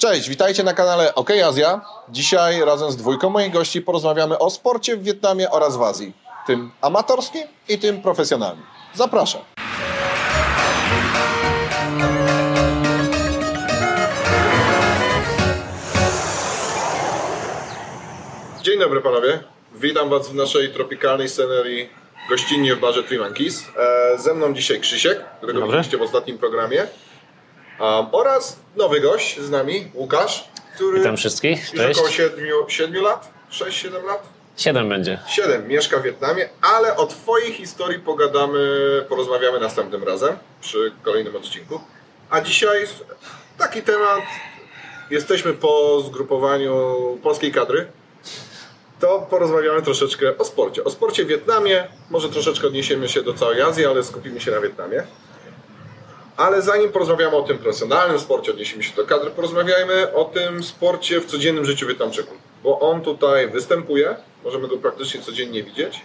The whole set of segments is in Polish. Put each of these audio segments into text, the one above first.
Cześć, witajcie na kanale OK Azja. Dzisiaj razem z dwójką moich gości porozmawiamy o sporcie w Wietnamie oraz w Azji. Tym amatorskim i tym profesjonalnym. Zapraszam. Dzień dobry panowie. Witam was w naszej tropikalnej scenerii gościnnie w barze Three Monkeys. E, ze mną dzisiaj Krzysiek, którego Dobry. widzieliście w ostatnim programie. Um, oraz nowy gość z nami, Łukasz, który Witam wszystkich, już cześć. około 7, 7 lat, 6-7 lat? Siedem będzie. 7 mieszka w Wietnamie, ale o Twojej historii pogadamy, porozmawiamy następnym razem przy kolejnym odcinku. A dzisiaj taki temat, jesteśmy po zgrupowaniu polskiej kadry, to porozmawiamy troszeczkę o sporcie. O sporcie w Wietnamie, może troszeczkę odniesiemy się do całej Azji, ale skupimy się na Wietnamie. Ale zanim porozmawiamy o tym profesjonalnym sporcie, odniesiemy się do kadry, porozmawiajmy o tym sporcie w codziennym życiu Wietnamczyków. Bo on tutaj występuje, możemy go praktycznie codziennie widzieć.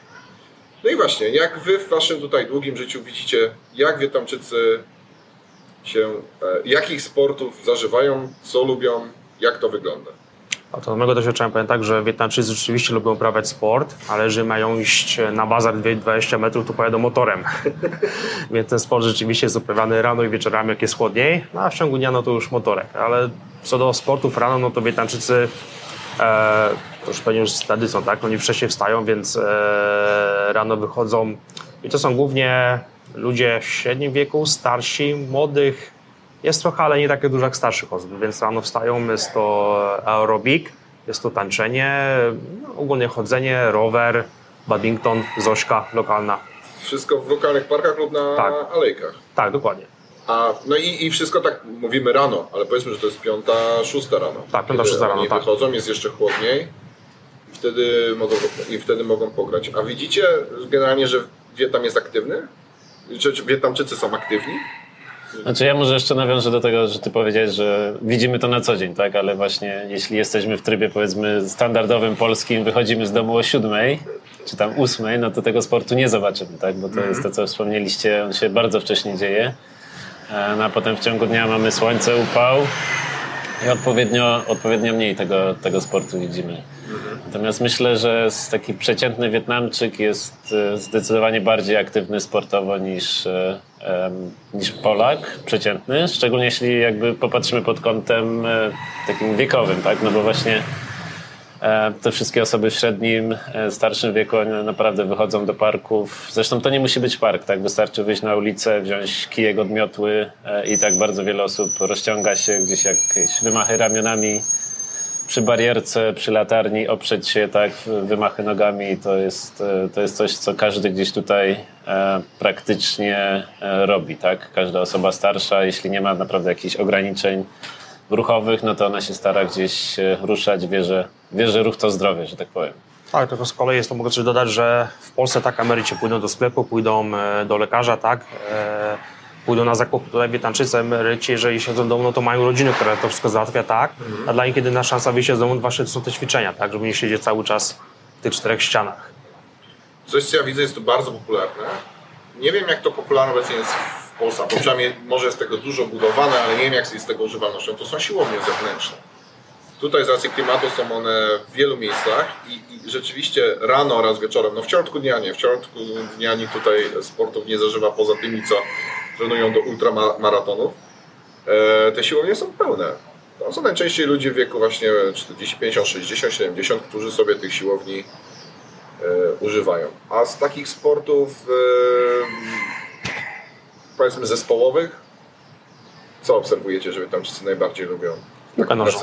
No i właśnie, jak wy w waszym tutaj długim życiu widzicie, jak Wietnamczycy się, e, jakich sportów zażywają, co lubią, jak to wygląda? Z mojego doświadczenia powiem tak, że Wietnamczycy rzeczywiście lubią uprawiać sport, ale jeżeli mają iść na bazar 20 metrów, to pojadą motorem. Więc ten sport rzeczywiście jest uprawiany rano i wieczorami, jak jest chłodniej, no a w ciągu dnia no to już motorek. Ale co do sportów rano, no to Wietnamczycy e, to już pewnie już z tradycją, tak? Oni wcześniej wstają, więc e, rano wychodzą i to są głównie ludzie w średnim wieku, starsi, młodych, jest trochę, ale nie takie dużo jak starszych osób, więc rano wstają, jest to aerobik, jest to tańczenie, no, ogólnie chodzenie, rower, badminton, zośka lokalna. Wszystko w lokalnych parkach lub na Tak. alejkach. Tak, dokładnie. A, no i, i wszystko tak mówimy rano, ale powiedzmy, że to jest piąta, szósta rano. Tak, piąta, szósta rano, tak. wychodzą, jest jeszcze chłodniej i wtedy mogą, i wtedy mogą pograć. A widzicie generalnie, że Wietnam jest aktywny? Czy, czy Wietnamczycy są aktywni? Znaczy ja może jeszcze nawiążę do tego, że ty powiedziałeś, że widzimy to na co dzień, tak? Ale właśnie jeśli jesteśmy w trybie powiedzmy standardowym polskim, wychodzimy z domu o siódmej, czy tam ósmej, no to tego sportu nie zobaczymy, tak? Bo to jest to, co wspomnieliście, on się bardzo wcześnie dzieje. E, No a potem w ciągu dnia mamy słońce, upał i odpowiednio, odpowiednio mniej tego, tego sportu widzimy. Natomiast myślę, że taki przeciętny Wietnamczyk jest e, zdecydowanie bardziej aktywny sportowo niż, e, niż Polak przeciętny, szczególnie jeśli jakby popatrzymy pod kątem e, takim wiekowym, tak? No bo właśnie e, te wszystkie osoby w średnim, e, starszym wieku naprawdę wychodzą do parków. Zresztą to nie musi być park, tak? Wystarczy wyjść na ulicę, wziąć kijek od miotły i tak bardzo wiele osób rozciąga się gdzieś jakieś wymachy ramionami przy barierce, przy latarni, oprzeć się tak, wymachy nogami, to jest, e, to jest coś, co każdy gdzieś tutaj e, praktycznie e, robi, tak? Każda osoba starsza, jeśli nie ma naprawdę jakichś ograniczeń ruchowych, no to ona się stara gdzieś ruszać, wie, że, wie, że ruch to zdrowie, że tak powiem. Tak, tylko z kolei jest to mogę coś dodać, że w Polsce tak emeryci pójdą do sklepu, pójdą do lekarza, tak, e, pójdą na zakupy. Tutaj Wietnamczycy, emeryci, jeżeli siedzą w domu, no to mają rodziny, która to wszystko załatwia, tak, a dla nich jedyna szansa wyjścia z domu właśnie to są te ćwiczenia, tak, żeby nie siedzieć cały czas w tych czterech ścianach. Coś, co ja widzę, jest tu bardzo popularne. Nie wiem, jak to popularne obecnie jest w Polsce, bo przynajmniej może jest tego dużo budowane, ale nie wiem, jak jest tego używalnością. To są siłownie zewnętrzne. Tutaj z racji klimatu są one w wielu miejscach i, i rzeczywiście rano oraz wieczorem, no w środku dnia nie, w środku dnia nikt tutaj sportów nie zażywa poza tymi, co trenują do ultramaratonów. E, te siłownie są pełne. To są najczęściej ludzie w wieku właśnie 40, 50, 60, 70, którzy sobie tych siłowni e, używają. A z takich sportów e, powiedzmy zespołowych, co obserwujecie, że Wietnamczycy najbardziej lubią? Piłka na nożna.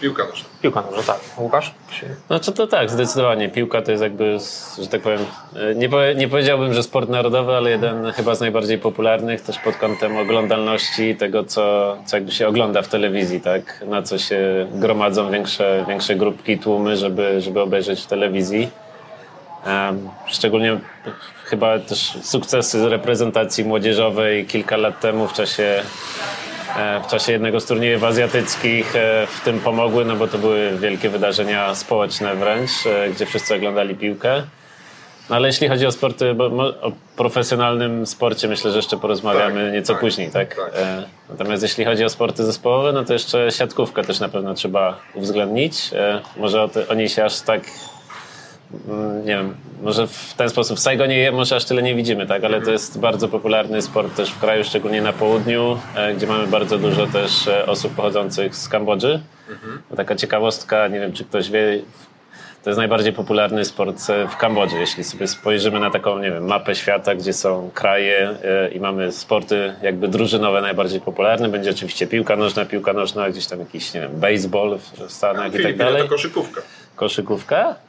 Piłka nożna. Piłka nożna, tak. Łukasz? Znaczy to tak, zdecydowanie. Piłka to jest jakby, że tak powiem, e, nie, nie powiedziałbym, że sport narodowy, ale jeden chyba z najbardziej popularnych też pod kątem oglądalności tego, co, co jakby się ogląda w telewizji, tak? Na co się gromadzą większe, większe grupki, tłumy, żeby, żeby obejrzeć w telewizji. Szczególnie chyba też sukcesy reprezentacji młodzieżowej kilka lat temu w czasie w czasie jednego z turniejów azjatyckich e, w tym pomogły, no bo to były wielkie wydarzenia społeczne wręcz, e, gdzie wszyscy oglądali piłkę. No ale jeśli chodzi o sporty, o profesjonalnym sporcie myślę, że jeszcze porozmawiamy Tak, nieco tak, później, tak? tak. E, natomiast jeśli chodzi o sporty zespołowe, no to jeszcze siatkówkę też na pewno trzeba uwzględnić. E, może o, te, o niej się aż tak nie wiem, może w ten sposób w Saigonie może aż tyle nie widzimy, tak? Ale to jest bardzo popularny sport też w kraju, szczególnie na południu, e, gdzie mamy bardzo dużo też e, osób pochodzących z Kambodży. Taka ciekawostka, nie wiem czy ktoś wie, to jest najbardziej popularny sport e, w Kambodży. Jeśli sobie spojrzymy na taką, nie wiem, mapę świata, gdzie są kraje i mamy sporty jakby drużynowe najbardziej popularne, będzie oczywiście piłka nożna, piłka nożna, gdzieś tam jakiś, nie wiem, baseball w Stanach i tak dalej to koszykówka. koszykówka.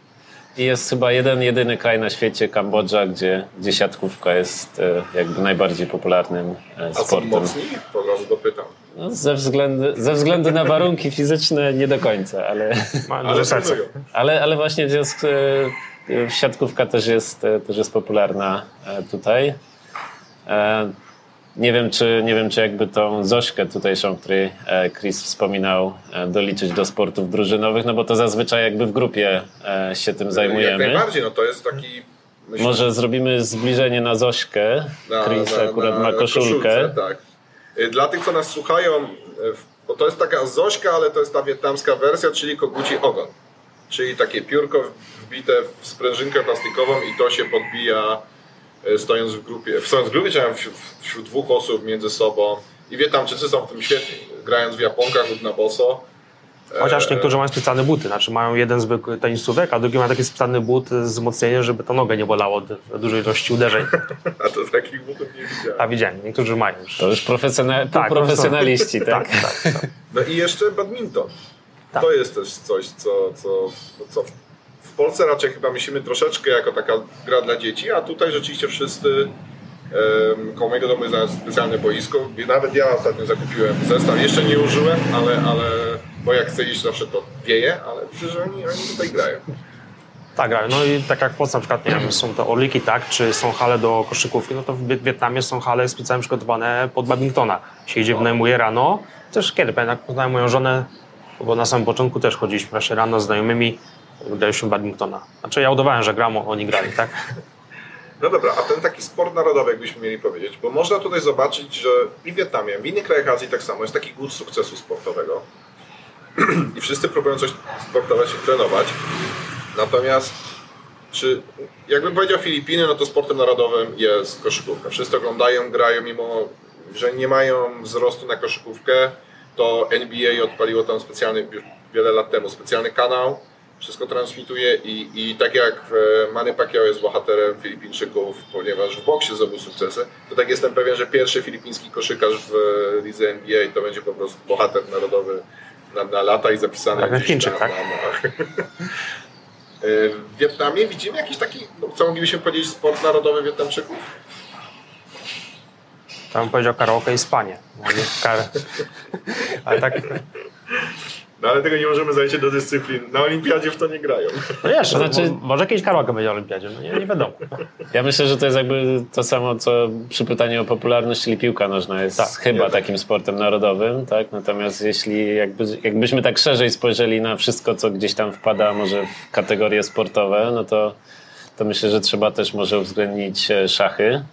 I jest chyba jeden, jedyny kraj na świecie, Kambodża, gdzie, gdzie siatkówka jest e, jakby najbardziej popularnym e, A sportem. mocni? To razu dopytam. No, ze, względu, ze względu na warunki fizyczne nie do końca, ale, Ale ale, ale właśnie w związku e, siatkówka też jest, e, też jest popularna e, tutaj. Nie wiem, czy, nie wiem, czy jakby tą Zośkę tutejszą, o której e, Chris wspominał, e, doliczyć do sportów drużynowych, no bo to zazwyczaj jakby w grupie e, się tym Jak zajmujemy. najbardziej, no to jest taki... Myślę, Może zrobimy zbliżenie na Zośkę. na- Chris na- akurat na ma koszulkę. koszulce, tak. Y, Dla tych, co nas słuchają, y, bo to jest taka Zośka, ale to jest ta wietnamska wersja, czyli koguci ogon. Czyli takie piórko wbite w sprężynkę plastikową i to się podbija stojąc w grupie, stojąc w grupie, czy wśród, wśród dwóch osób między sobą. I Wietnamczycy są w tym świetni, grając w japonkach lub na boso. Chociaż niektórzy mają specjalne buty, znaczy mają jeden zwykły tenisówek, a drugi ma taki specjalny but z wzmocnieniem, żeby to nogę nie bolało od dużej ilości uderzeń. A to takich butów nie widziałem. A widziałem, niektórzy mają już. To już profesjonal, Tak, profesjonaliści, tak? Tak, tak, tak. No i jeszcze badminton. Tak. To jest też coś, co, co, co w- Polsce raczej chyba myślimy troszeczkę jako taka gra dla dzieci, a tutaj rzeczywiście wszyscy koło mojego domu jest specjalne boisko. Nawet ja ostatnio zakupiłem zestaw, jeszcze nie użyłem, ale, ale bo jak chcę iść zawsze to wieje, ale że oni, oni tutaj grają. Tak, no i tak jak w Polsce na przykład, nie wiem, są te orliki, tak, czy są hale do koszykówki, no to w Wiet- Wietnamie są hale specjalnie przygotowane pod badmintona. Się idzie, wynajmuje rano, też kiedy, pamiętam, jak poznałem moją żonę, bo na samym początku też chodziliśmy właśnie rano z znajomymi, graliśmy badmintona. Znaczy ja udawałem, że gram, oni grali, tak? No dobra, a ten taki sport narodowy, jakbyśmy mieli powiedzieć, bo można tutaj zobaczyć, że i w Wietnamie, w innych krajach Azji tak samo, jest taki głód sukcesu sportowego i wszyscy próbują coś sportować i trenować. Natomiast czy, jakbym powiedział Filipiny, no to sportem narodowym jest koszykówka. Wszyscy oglądają, grają, mimo że nie mają wzrostu na koszykówkę, to NBA odpaliło tam specjalny, wiele lat temu, specjalny kanał, wszystko transmituje i, i tak jak e, Manny Pacquiao jest bohaterem Filipińczyków, ponieważ w boksie zdobył sukcesy, to tak jestem pewien, że pierwszy filipiński koszykarz w e, lidze NBA to będzie po prostu bohater narodowy na, na lata i zapisany Tak, gdzieś Chińczyk, na, tak? na, E, W Wietnamie widzimy jakiś taki, no, co moglibyśmy powiedzieć, sport narodowy Wietnamczyków? Tam powiedział karaoke i spanie. No. Ale tak, No ale tego nie możemy zajść do dyscyplin. Na olimpiadzie w to nie grają. no jeszcze, To znaczy- mo- może jakieś karaoke będzie na olimpiadzie, no nie, nie wiadomo. Ja myślę, że to jest jakby to samo, co przy pytaniu o popularność, czyli piłka nożna jest Tak, chyba nie, tak. takim sportem narodowym, tak? Natomiast jeśli jakby, jakbyśmy tak szerzej spojrzeli na wszystko, co gdzieś tam wpada może w kategorie sportowe, no to, to myślę, że trzeba też może uwzględnić e, szachy,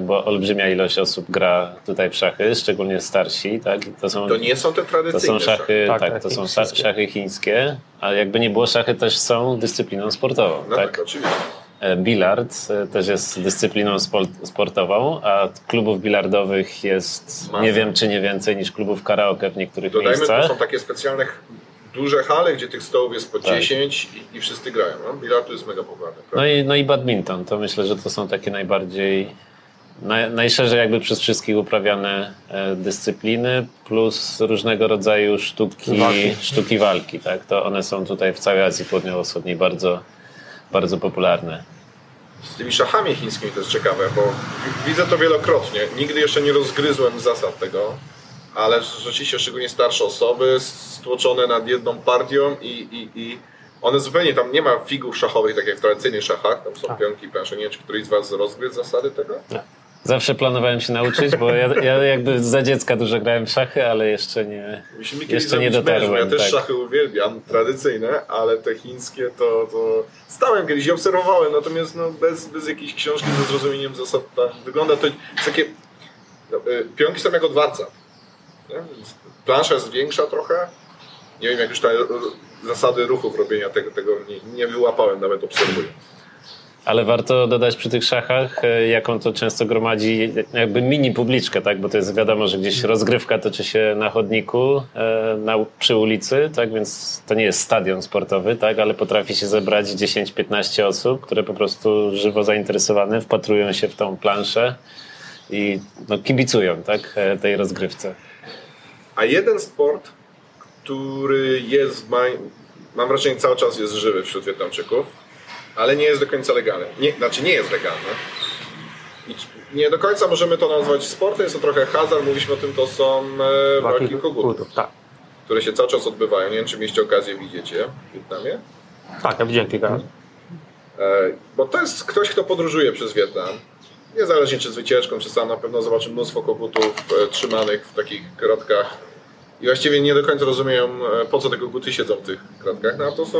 bo olbrzymia ilość osób gra tutaj w szachy, szczególnie starsi, tak? To są, To nie są te to tradycyjne są szachy, Tak, tak, tak, to są chińskie. sza- szachy chińskie, a jakby nie było, szachy też są dyscypliną sportową, No tak, tak? oczywiście. E, Bilard e, też jest dyscypliną sportową, a klubów bilardowych jest Masa. nie wiem czy nie więcej niż klubów karaoke w niektórych Dodajmy, miejscach. to są takie specjalne duże hale, gdzie tych stołów jest po Tak. 10 i, i wszyscy grają. No? Bilard to jest mega popularny. No i, no i badminton, to myślę, że to są takie najbardziej, naj, najszerzej jakby przez wszystkich uprawiane e, dyscypliny, plus różnego rodzaju sztuki Walki. sztuki walki. Tak? To one są tutaj w całej Azji Południowo-Wschodniej bardzo, bardzo popularne. Z tymi szachami chińskimi to jest ciekawe, bo wi- widzę to wielokrotnie. Nigdy jeszcze nie rozgryzłem zasad tego, ale rzeczywiście szczególnie starsze osoby stłoczone nad jedną partią i, i, i one zupełnie tam nie ma figur szachowych, tak jak w tradycyjnych szachach, tam są Tak. pionki, plansze. Nie wiem, czy któryś z Was rozgryzł zasady tego? Nie. Zawsze planowałem się nauczyć, bo ja, ja jakby za dziecka dużo grałem w szachy, ale jeszcze nie, Musimy jeszcze nie dotarłem. Ja też tak. szachy uwielbiam, tradycyjne, ale te chińskie to, to stałem kiedyś i obserwowałem, natomiast no, bez, bez jakiejś książki ze zrozumieniem zasad tak wygląda to takie no, y, pionki są jak od warca. Nie? Plansza jest większa trochę. Nie wiem jak już te y, zasady ruchów robienia tego, tego nie, nie wyłapałem nawet obserwując. Ale warto dodać przy tych szachach, e, jaką to często gromadzi jakby mini publiczkę, tak? Bo to jest wiadomo, że gdzieś rozgrywka toczy się na chodniku, e, na, przy ulicy, tak? Więc to nie jest stadion sportowy, tak? Ale potrafi się zebrać 10-15 osób, które po prostu żywo zainteresowane wpatrują się w tą planszę i no, kibicują, tak? e, Tej rozgrywce. A jeden sport, który jest, mam wrażenie, cały czas jest żywy wśród Wietnamczyków, ale nie jest do końca legalny. Nie, znaczy nie jest legalny. I nie do końca możemy to nazwać sportem, jest to trochę hazard, mówiliśmy o tym, to są e, walki kogutów, tak. które się cały czas odbywają. Nie wiem, czy mieliście okazję widzieć je w Wietnamie. Tak, ja widziałem kilka razy. E, Bo to jest ktoś, kto podróżuje przez Wietnam. Niezależnie czy z wycieczką, czy sam na pewno zobaczy mnóstwo kogutów e, trzymanych w takich kratkach. I właściwie nie do końca rozumieją, po co te koguty siedzą w tych kratkach. No a to są,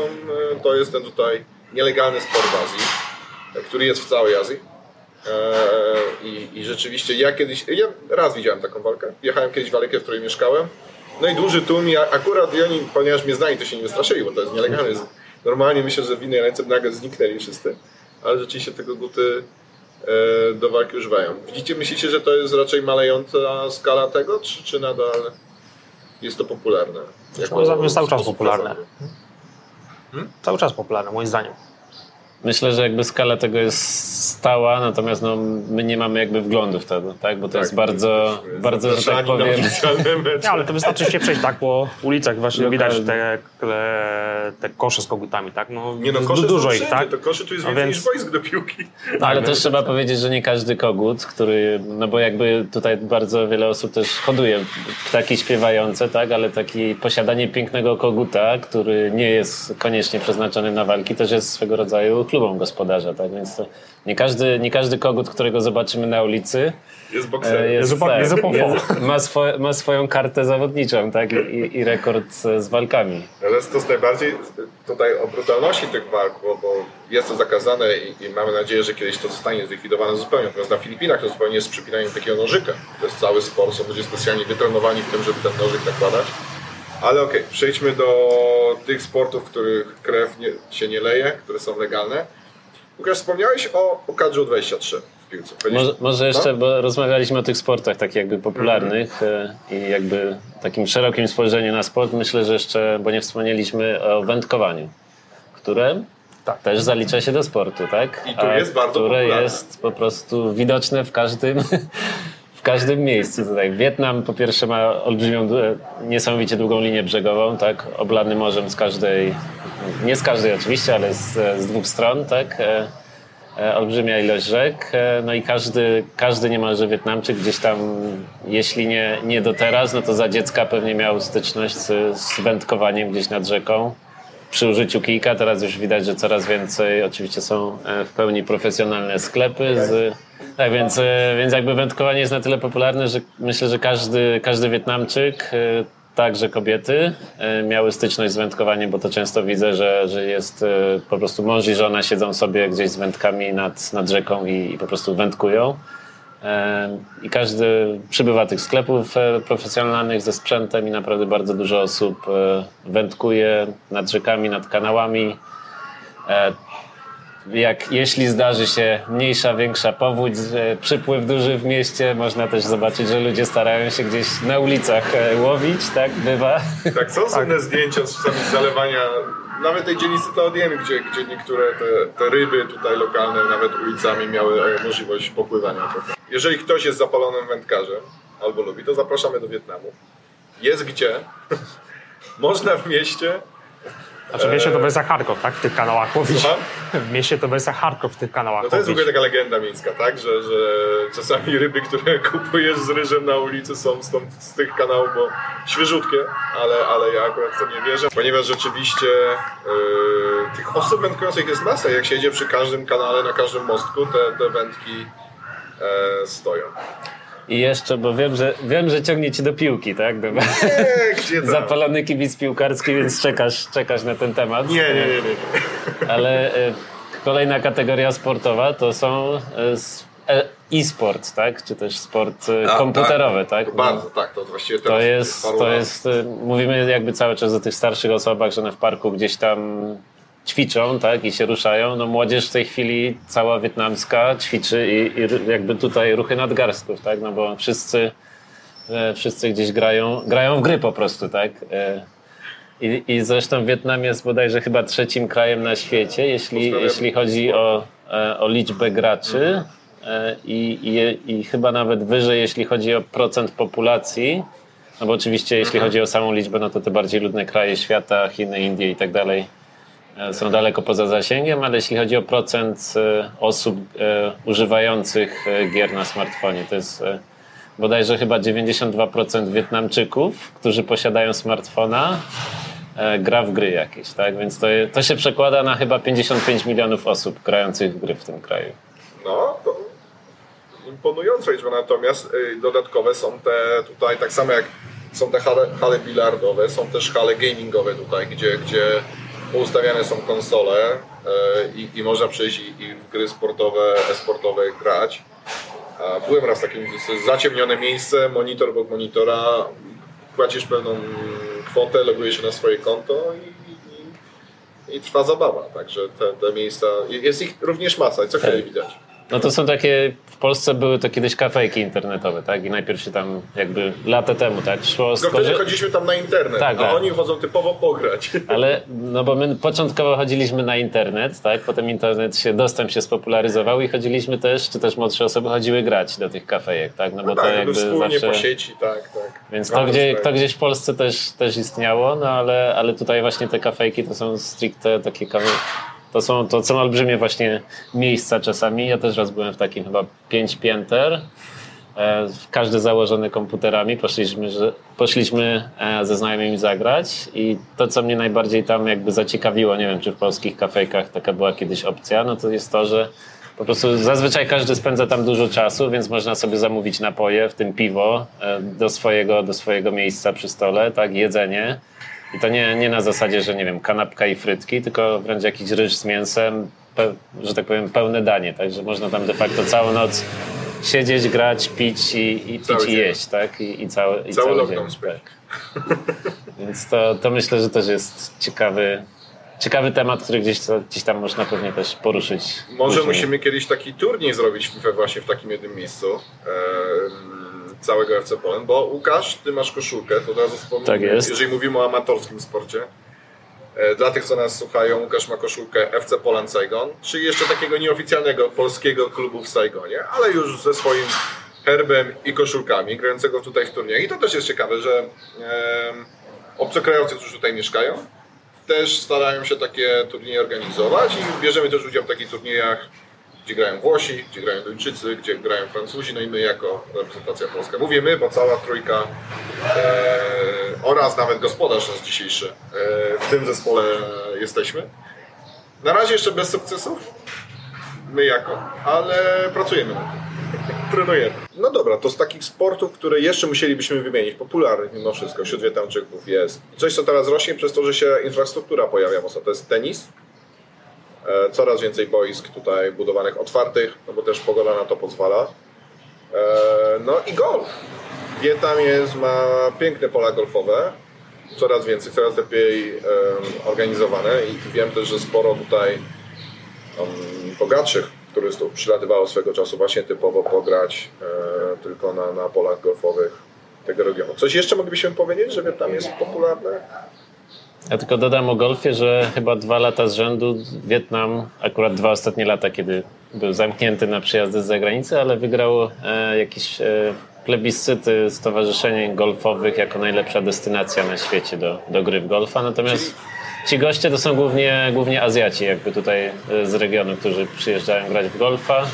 to jest ten tutaj nielegalny sport w Azji, e, który jest w całej Azji. E, I, I rzeczywiście ja kiedyś, ja raz widziałem taką walkę. Jechałem kiedyś w Alekę, w której mieszkałem. No i duży tłum i a- akurat i oni, ponieważ mnie znali, to się nie wystraszyli, bo to jest nielegalne. Normalnie myślę, że w innej ręce nagle zniknęli wszyscy. Ale rzeczywiście tego guty e, do walki używają. Widzicie, myślicie, że to jest raczej malejąca skala tego, czy, czy nadal jest to popularne? moim zdaniem jest cały czas sposób popularne. Hazardu? Cały czas popularne, moim zdaniem. Myślę, że jakby skala tego jest stała, natomiast no, my nie mamy jakby wglądu w to, tak? Bo to jest bardzo, bardzo, że tak powiem... Nie, ale to wystarczy się przejść tak po ulicach, właśnie Lokalnie. widać te, te, te kosze z kogutami, tak? No, Nie no, kosze dużo ich, tak? to koszy tu jest No więcej więc- niż boisk do piłki. No, ale Tak, też no. trzeba powiedzieć, że nie każdy kogut, który, no bo jakby tutaj bardzo wiele osób też hoduje ptaki śpiewające, tak, ale taki posiadanie pięknego koguta, który nie jest koniecznie przeznaczony na walki, też jest swego rodzaju klubą gospodarza, tak, więc to nie każdy, nie każdy kogut, którego zobaczymy na ulicy, Jest e, bokserem. jest, Jest tak, jest ma, swo, ma swoją kartę zawodniczą, tak, i, i rekord z walkami. Ale to jest najbardziej tutaj o brutalności tych walk, bo, bo jest to zakazane i, i mamy nadzieję, że kiedyś to zostanie zlikwidowane zupełnie. Natomiast na Filipinach to zupełnie jest przypinanie takiego nożyka. To jest cały sport, są ludzie specjalnie wytrenowani w tym, żeby ten nożyk nakładać. Ale okej, przejdźmy do tych sportów, w których krew nie, się nie leje, które są legalne. Łukasz, wspomniałeś o, o kadrze 23 w piłce. Może, może jeszcze, bo rozmawialiśmy o tych sportach takich jakby popularnych e, i jakby takim szerokim spojrzeniu na sport. Myślę, że jeszcze, bo nie wspomnieliśmy o wędkowaniu, które Tak. też zalicza się do sportu, tak? I to jest bardzo które popularne. jest po prostu widoczne w każdym, w każdym miejscu tutaj. Wietnam po pierwsze ma olbrzymią, dłu- niesamowicie długą linię brzegową, tak? Oblany morzem z każdej, nie z każdej oczywiście, ale z, z dwóch stron, tak? E, e, olbrzymia ilość rzek, e, no i każdy, każdy niemalże Wietnamczyk gdzieś tam, jeśli nie, nie do teraz, no to za dziecka pewnie miał styczność z, z wędkowaniem gdzieś nad rzeką przy użyciu kijka. Teraz już widać, że coraz więcej oczywiście są e, w pełni profesjonalne sklepy. Z, tak, więc, e, więc jakby wędkowanie jest na tyle popularne, że myślę, że każdy, każdy Wietnamczyk, e, także kobiety, miały styczność z wędkowaniem, bo to często widzę, że, że jest po prostu mąż i żona siedzą sobie gdzieś z wędkami nad, nad rzeką i, i po prostu wędkują. E, I każdy przybywa tych sklepów e, profesjonalnych ze sprzętem i naprawdę bardzo dużo osób e, wędkuje nad rzekami, nad kanałami. Jak, jeśli zdarzy się mniejsza, większa powódź, e, przypływ duży w mieście, można też zobaczyć, że ludzie starają się gdzieś na ulicach e, łowić, tak bywa. Tak, są słynne zdjęcia z czasami zalewania, nawet tej dzielnicy Teodiemy, gdzie, gdzie niektóre te, te ryby tutaj lokalne, nawet ulicami miały e, możliwość popływania trochę. Jeżeli ktoś jest zapalonym wędkarzem albo lubi, to zapraszamy do Wietnamu. Jest gdzie. Można w mieście. Znaczy w mieście to wersja hardcore, tak? W tych kanałach łowić. W mieście to wersja hardcore w tych kanałach No to jest w ogóle taka legenda miejska, tak? Że, że czasami ryby, które kupujesz z ryżem na ulicy są stąd, z tych kanałów, bo świeżutkie, ale, ale ja akurat w to nie wierzę, ponieważ rzeczywiście yy, tych osób wędkujących jest masa. Jak się jedzie przy każdym kanale, na każdym mostku, te, te wędki e, stoją. I jeszcze, bo wiem, że wiem, że ciągnie ci do piłki, tak? Dobra. Nie, gdzie tam? Zapalony kibic piłkarski, więc czekasz, czekasz na ten temat. Nie, nie, nie, nie. Ale e, kolejna kategoria sportowa to są e, e, e-sport, tak? Czy też sport A, komputerowy, tak? To bardzo, tak, to właściwie To jest, to jest, y, mówimy jakby cały czas o tych starszych osobach, że one w parku gdzieś tam ćwiczą, tak, i się ruszają. No młodzież w tej chwili cała wietnamska ćwiczy i, i jakby tutaj ruchy nadgarstków, tak, no bo wszyscy, e, wszyscy gdzieś grają, grają w gry po prostu, tak. E, I, I zresztą Wietnam jest bodajże chyba trzecim krajem na świecie, jeśli, jeśli chodzi o, e, o liczbę graczy i, i, i chyba nawet wyżej, jeśli chodzi o procent populacji. No bo oczywiście jeśli chodzi o samą liczbę, no to te bardziej ludne kraje świata, Chiny, Indie i tak dalej są daleko poza zasięgiem, ale jeśli chodzi o procent e, osób e, używających e, gier na smartfonie, to jest e, bodajże chyba 92% Wietnamczyków, którzy posiadają smartfona, e, gra w gry jakieś, tak? Więc to, to się przekłada na chyba 55 milionów osób grających w gry w tym kraju. No, to imponująca liczba, natomiast y, dodatkowe są te tutaj, tak samo jak są te hale, hale bilardowe, są też hale gamingowe tutaj, gdzie, gdzie poustawiane są konsole y, i, i można przyjść i, i w gry sportowe, e-sportowe grać. Byłem raz w takim zaciemnione miejsce, monitor obok monitora, płacisz pewną kwotę, logujesz się na swoje konto i, i, i trwa zabawa. Także te, te miejsca, jest ich również masa i co chwilę widać. No to są takie, w Polsce były to kiedyś kafejki internetowe, tak? I najpierw się tam jakby lata temu, tak? Szło wtedy skorzy- chodziliśmy tam na internet, Tak, a tak. oni chodzą typowo pograć. Ale, no bo my początkowo chodziliśmy na internet, tak? Potem internet się, dostęp się spopularyzował i chodziliśmy też, czy też młodsze osoby chodziły grać do tych kafejek, tak? No bo to tak, jakby wspólnie zawsze... po sieci, tak, tak. Więc to, gdzie, to gdzieś w Polsce też, też istniało, no ale, ale tutaj właśnie te kafejki to są stricte takie kafe... To są, to są olbrzymie właśnie miejsca czasami. Ja też raz byłem w takim chyba pięć pięter. E, każdy założony komputerami. Poszliśmy, że, poszliśmy e, ze znajomymi zagrać i to, co mnie najbardziej tam jakby zaciekawiło, nie wiem, czy w polskich kafejkach taka była kiedyś opcja, no to jest to, że po prostu zazwyczaj każdy spędza tam dużo czasu, więc można sobie zamówić napoje, w tym piwo, e, do swojego, do swojego miejsca przy stole, tak, jedzenie. I to nie, nie na zasadzie, że nie wiem, kanapka i frytki, tylko wręcz jakiś ryż z mięsem, pe, że tak powiem, pełne danie. Także można tam de facto całą noc siedzieć, grać, pić i, i, pić i jeść, tak? I, i cały, i Cały dzień. Tak. Więc to, to myślę, że też jest ciekawy, ciekawy temat, który gdzieś, gdzieś tam można pewnie też poruszyć. Może później. musimy kiedyś taki turniej zrobić w FIFA właśnie w takim jednym miejscu. em, całego FC Polen, bo Łukasz, ty masz koszulkę, to od razu wspomnę, Tak jest. jeżeli mówimy o amatorskim sporcie. E, Dla tych, co nas słuchają, Łukasz ma koszulkę FC Poland Saigon, czyli jeszcze takiego nieoficjalnego polskiego klubu w Saigonie, ale już ze swoim herbem i koszulkami, grającego tutaj w turniejach. I to też jest ciekawe, że em, obcokrajowcy, którzy tutaj mieszkają, też starają się takie turnieje organizować i bierzemy też udział w takich turniejach, gdzie grają Włosi, gdzie grają Duńczycy, gdzie grają Francuzi, no i my jako reprezentacja polska. Mówię my, bo cała trójka e, oraz nawet gospodarz nasz dzisiejszy e, w tym zespole jesteśmy. Na razie jeszcze bez sukcesów, my jako, ale pracujemy nad tym. Trenujemy. No dobra, to z takich sportów, które jeszcze musielibyśmy wymienić, popularnych mimo wszystko wśród Wietnamczyków jest coś, co teraz rośnie przez to, że się infrastruktura pojawia mocno, to jest tenis. E, Coraz więcej boisk tutaj budowanych otwartych, no bo też pogoda na to pozwala. E, No i golf. Wietnam jest, ma piękne pola golfowe, coraz więcej, coraz lepiej organizowane i wiem też, że sporo tutaj bogatszych turystów przylatywało swego czasu właśnie typowo pograć e, tylko na, na polach golfowych tego regionu. Coś jeszcze moglibyśmy powiedzieć, że Wietnam jest popularny? Ja tylko dodam o golfie, że chyba dwa lata z rzędu Wietnam, akurat dwa ostatnie lata, kiedy był zamknięty na przyjazdy z zagranicy, ale wygrał e, jakieś e, plebiscyty stowarzyszeń golfowych jako najlepsza destynacja na świecie do, do gry w golfa. Natomiast ci goście to są głównie, głównie Azjaci, jakby tutaj e, z regionu, którzy przyjeżdżają grać w golfa.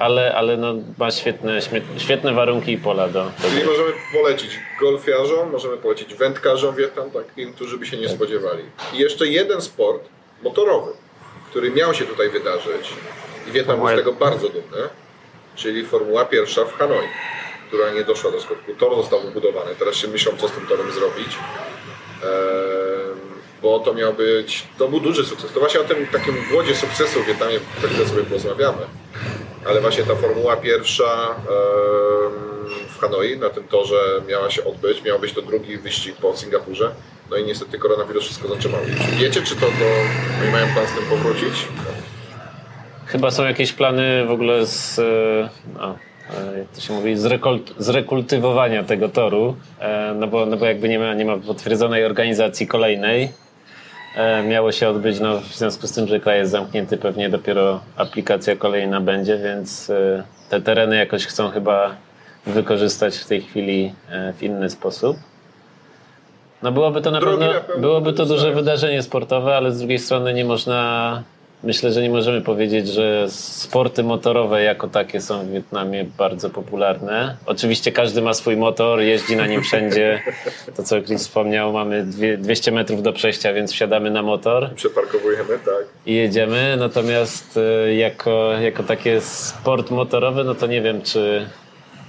Ale, ale no, ma świetne, świetne warunki i pola do, do Czyli możemy polecić golfiarzom, możemy polecić wędkarzom Wietnam, takim, którzy by się nie spodziewali. I jeszcze jeden sport motorowy, który miał się tutaj wydarzyć i Wietnam był z tego bardzo dumny, czyli Formuła pierwsza w Hanoi, która nie doszła do skutku. Tor został wybudowany, teraz się myślą, co z tym torem zrobić. Eee, bo to miał być, to był duży sukces. To właśnie o tym takim głodzie sukcesu w Wietnamie chwilę sobie porozmawiamy. Ale właśnie ta Formuła pierwsza w Hanoi na tym torze miała się odbyć. Miał być to drugi wyścig po Singapurze. No i niestety koronawirus wszystko zatrzymał. Czy wiecie, czy to, to oni mają plan z tym powrócić? Chyba są jakieś plany w ogóle z, no, jak to się mówi, zrekult, zrekultywowania tego toru, e, no bo, no bo jakby nie ma, nie ma potwierdzonej organizacji kolejnej. E, Miało się odbyć, no w związku z tym, że kraj jest zamknięty, pewnie dopiero aplikacja kolejna będzie, więc e, te tereny jakoś chcą chyba wykorzystać w tej chwili e, w inny sposób. No byłoby to na Drogi pewno, na byłoby to duże wydarzenie sportowe, ale z drugiej strony nie można, myślę, że nie możemy powiedzieć, że sporty motorowe jako takie są w Wietnamie bardzo popularne. Oczywiście każdy ma swój motor, jeździ na nim wszędzie. To co Chris wspomniał, mamy dwie- 200 metrów do przejścia, więc wsiadamy na motor Przeparkowujemy, tak. i jedziemy. Natomiast y, jako, jako takie sport motorowy, no to nie wiem, czy.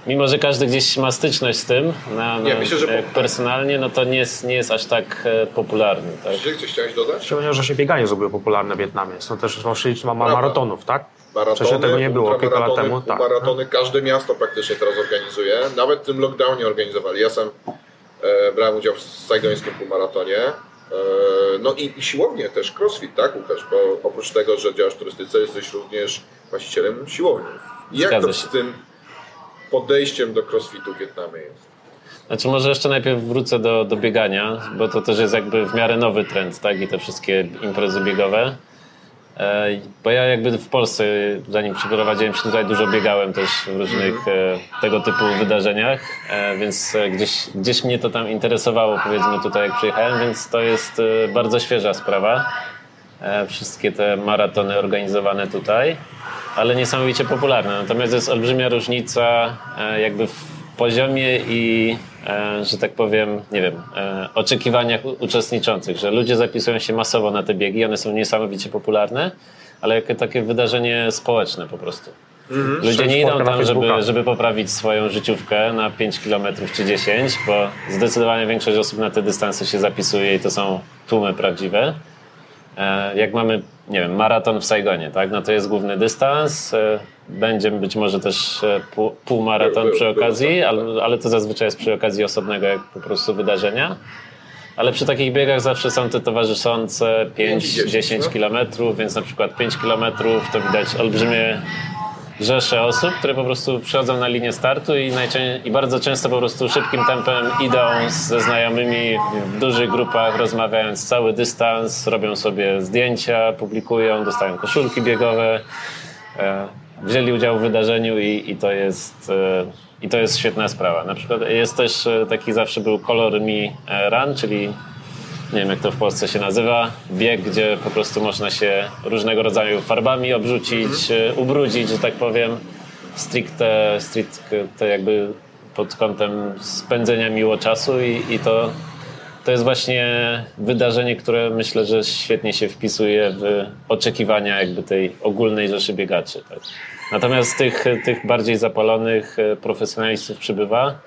Mimo, że każdy gdzieś ma styczność z tym, na, na, Nie, myślę, że e, po- personalnie, no to nie jest, nie jest aż tak e, popularny. Tak? Czy coś chciałeś dodać? Szczególnie, że się bieganie zrobiło popularne w Wietnamie. Są też właśnie ma, ma Prawda. maratonów, tak? Maratony, Wcześniej tego nie było, kilka lat temu. Tak. Maratony każde miasto praktycznie teraz organizuje. Nawet w tym lockdownie organizowali. Ja sam e, brałem udział w saigońskim półmaratonie. E, no i, i siłownie też, crossfit, tak Łukasz? Bo oprócz tego, że działasz w turystyce, jesteś również właścicielem siłowni. I jak Zgadza to się. z tym podejściem do crossfitu w Wietnamie jest? Znaczy może jeszcze najpierw wrócę do, do biegania, bo to też jest jakby w miarę nowy trend, tak? I te wszystkie imprezy biegowe. E, Bo ja jakby w Polsce, zanim przeprowadziłem się tutaj, dużo biegałem też w różnych e, tego typu wydarzeniach, e, więc e, gdzieś, gdzieś mnie to tam interesowało, powiedzmy tutaj jak przyjechałem, więc to jest e, bardzo świeża sprawa. E, Wszystkie te maratony organizowane tutaj, ale niesamowicie popularne. Natomiast jest olbrzymia różnica e, jakby w poziomie i, e, że tak powiem, nie wiem, oczekiwaniach uczestniczących, że ludzie zapisują się masowo na te biegi, one są niesamowicie popularne, ale jako takie wydarzenie społeczne po prostu. Ludzie nie idą tam, żeby, żeby poprawić swoją życiówkę na 5 km czy 10, bo zdecydowanie większość osób na te dystanse się zapisuje i to są tłumy prawdziwe. E, Jak mamy, nie wiem, maraton w Saigonie, tak? No to jest główny dystans. e, Będzie być może też e, pół- półmaraton przy okazji, ale, ale to zazwyczaj jest przy okazji osobnego jak po prostu wydarzenia. Ale przy takich biegach zawsze są te towarzyszące 5-10 no. kilometrów, więc na przykład 5 kilometrów to widać olbrzymie rzesze osób, które po prostu przychodzą na linię startu i, najczę- i bardzo często po prostu szybkim tempem idą ze znajomymi w dużych grupach, rozmawiając cały dystans, robią sobie zdjęcia, publikują, dostają koszulki biegowe. E, Wzięli udział w wydarzeniu i, i, to jest, e, i to jest świetna sprawa. Na przykład jest też e, taki zawsze był Color Me Run, czyli nie wiem jak to w Polsce się nazywa, bieg, gdzie po prostu można się różnego rodzaju farbami obrzucić, e, ubrudzić, że tak powiem, stricte, stricte jakby pod kątem spędzenia miło czasu i, i to, to jest właśnie wydarzenie, które myślę, że świetnie się wpisuje w oczekiwania jakby tej ogólnej rzeszy biegaczy. Tak. Natomiast tych, tych bardziej zapalonych e, profesjonalistów przybywa.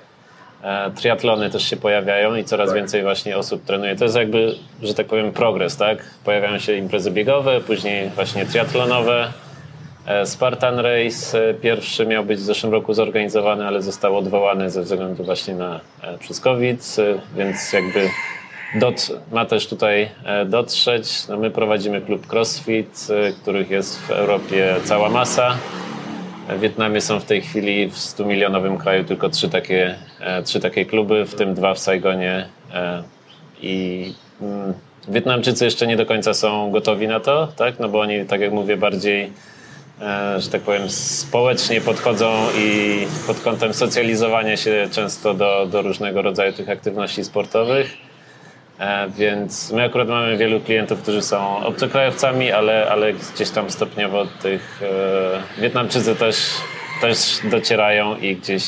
E, Triatlony też się pojawiają i coraz Tak. więcej właśnie osób trenuje. To jest jakby, że tak powiem, progres, tak? Pojawiają się imprezy biegowe, później właśnie triatlonowe. E, Spartan Race e, pierwszy miał być w zeszłym roku zorganizowany, ale został odwołany ze względu właśnie na przez COVID, więc jakby dot, ma też tutaj dotrzeć. No my prowadzimy klub CrossFit, których jest w Europie cała masa. W Wietnamie są w tej chwili w 100-milionowym kraju tylko trzy takie, e, trzy takie kluby, w tym dwa w Saigonie. e, I mm, Wietnamczycy jeszcze nie do końca są gotowi na to, tak? no bo oni, tak jak mówię, bardziej, e, że tak powiem, społecznie podchodzą i pod kątem socjalizowania się często do, do różnego rodzaju tych aktywności sportowych. E, Więc my akurat mamy wielu klientów, którzy są obcokrajowcami, ale, ale gdzieś tam stopniowo tych e, Wietnamczycy też, też docierają i gdzieś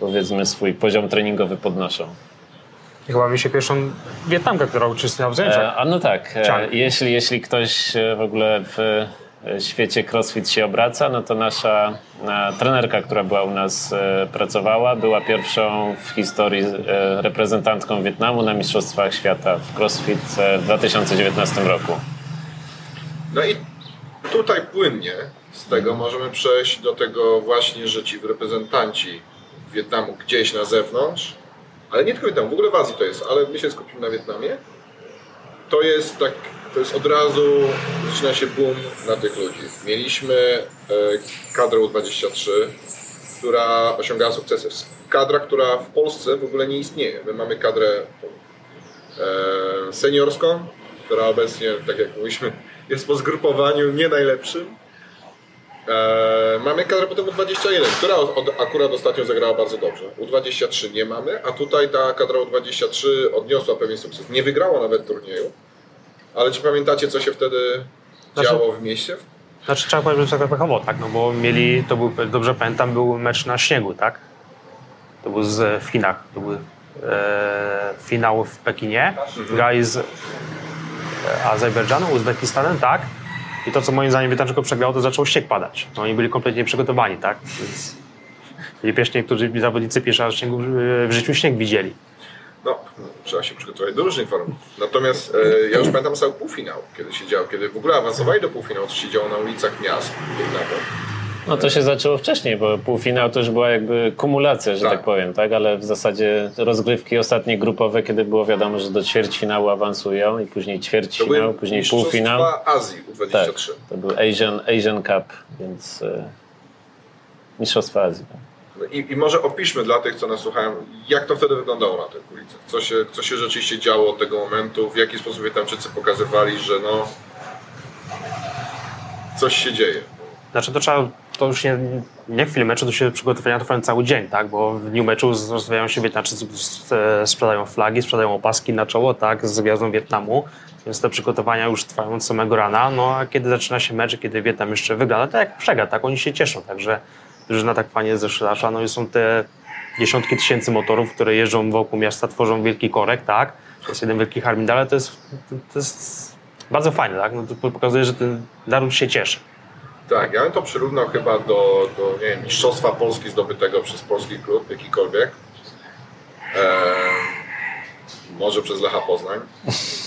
powiedzmy swój poziom treningowy podnoszą. I chyba mi się pierwszą Wietnamkę, która uczestniczyła w E, zajęciach. a no tak, e, jeśli, jeśli ktoś e, w ogóle w e, świecie crossfit się obraca, no to nasza e, trenerka, która była u nas e, pracowała, była pierwszą w historii e, reprezentantką Wietnamu na Mistrzostwach Świata w crossfit e, w 2019 roku. No i tutaj płynnie z tego możemy przejść do tego właśnie, że ci reprezentanci Wietnamu gdzieś na zewnątrz, ale nie tylko Wietnamu, w ogóle w Azji to jest, ale my się skupimy na Wietnamie. To jest tak, to jest od razu, zaczyna się boom na tych ludzi. Mieliśmy e, kadrę U23, która osiągała sukcesy. Kadra, która w Polsce w ogóle nie istnieje. My mamy kadrę e, seniorską, która obecnie, tak jak mówiliśmy, jest po zgrupowaniu nie najlepszym. E, mamy kadrę potem U21, która akurat ostatnio zagrała bardzo dobrze. U23 nie mamy, a tutaj ta kadra U23 odniosła pewien sukces. Nie wygrała nawet turnieju, ale czy pamiętacie, co się wtedy Znaczy- działo w mieście? Znaczy trzeba powiedzieć, że tak pechowo, tak, no bo mieli, to był, dobrze pamiętam, był mecz na śniegu, tak? To był z, w Chinach, to był e, finał w Pekinie, grali z e, Azerbejdżanem, Uzbekistanem, tak? I to, co moim zdaniem Wietnamczykom przegrało, to zaczął śnieg padać. No oni byli kompletnie nieprzygotowani, tak? Więc byli pierwsi niektórzy zawodnicy pierwszy raz w, śniegu, w życiu śnieg widzieli. No, trzeba się przygotować do różnych form. Natomiast e, ja już pamiętam cały półfinał, kiedy się działo, kiedy w ogóle awansowali do półfinału, co się działo na ulicach miast. No to się zaczęło wcześniej, bo półfinał to już była jakby kumulacja, że Tak. tak, powiem, tak? Ale w zasadzie rozgrywki ostatnie grupowe, kiedy było wiadomo, że do ćwierćfinału awansują i później To ćwierćfinał, później półfinał. Azji Tak, U23. to był Asian, Asian Cup, więc e, Mistrzostwa Azji. Tak. I, I może opiszmy dla tych, co nas słuchają, jak to wtedy wyglądało na tych ulicach. Co się, co się rzeczywiście działo od tego momentu, w jaki sposób Wietnamczycy pokazywali, że no coś się dzieje. Znaczy to trzeba, to już nie, nie chwilę meczu, to się przygotowania trwają cały dzień, tak? Bo w dniu meczu rozwijają się Wietnamczycy, sprzedają flagi, sprzedają opaski na czoło, tak? Z gwiazdą Wietnamu. Więc te przygotowania już trwają od samego rana. No a kiedy zaczyna się mecz, kiedy Wietnam jeszcze no to jak przegra, tak? Oni się cieszą, także drużyna tak fajnie zeszlasza. No i są te dziesiątki tysięcy motorów, które jeżdżą wokół miasta, tworzą wielki korek, tak? To jest jeden wielki harmin, ale to jest, to jest bardzo fajne, tak? No to pokazuje, że ten naród się cieszy. Tak, ja bym to przyrównał chyba do, do nie wiem, Mistrzostwa Polski zdobytego przez polski klub, jakikolwiek. Eee, może przez Lecha Poznań.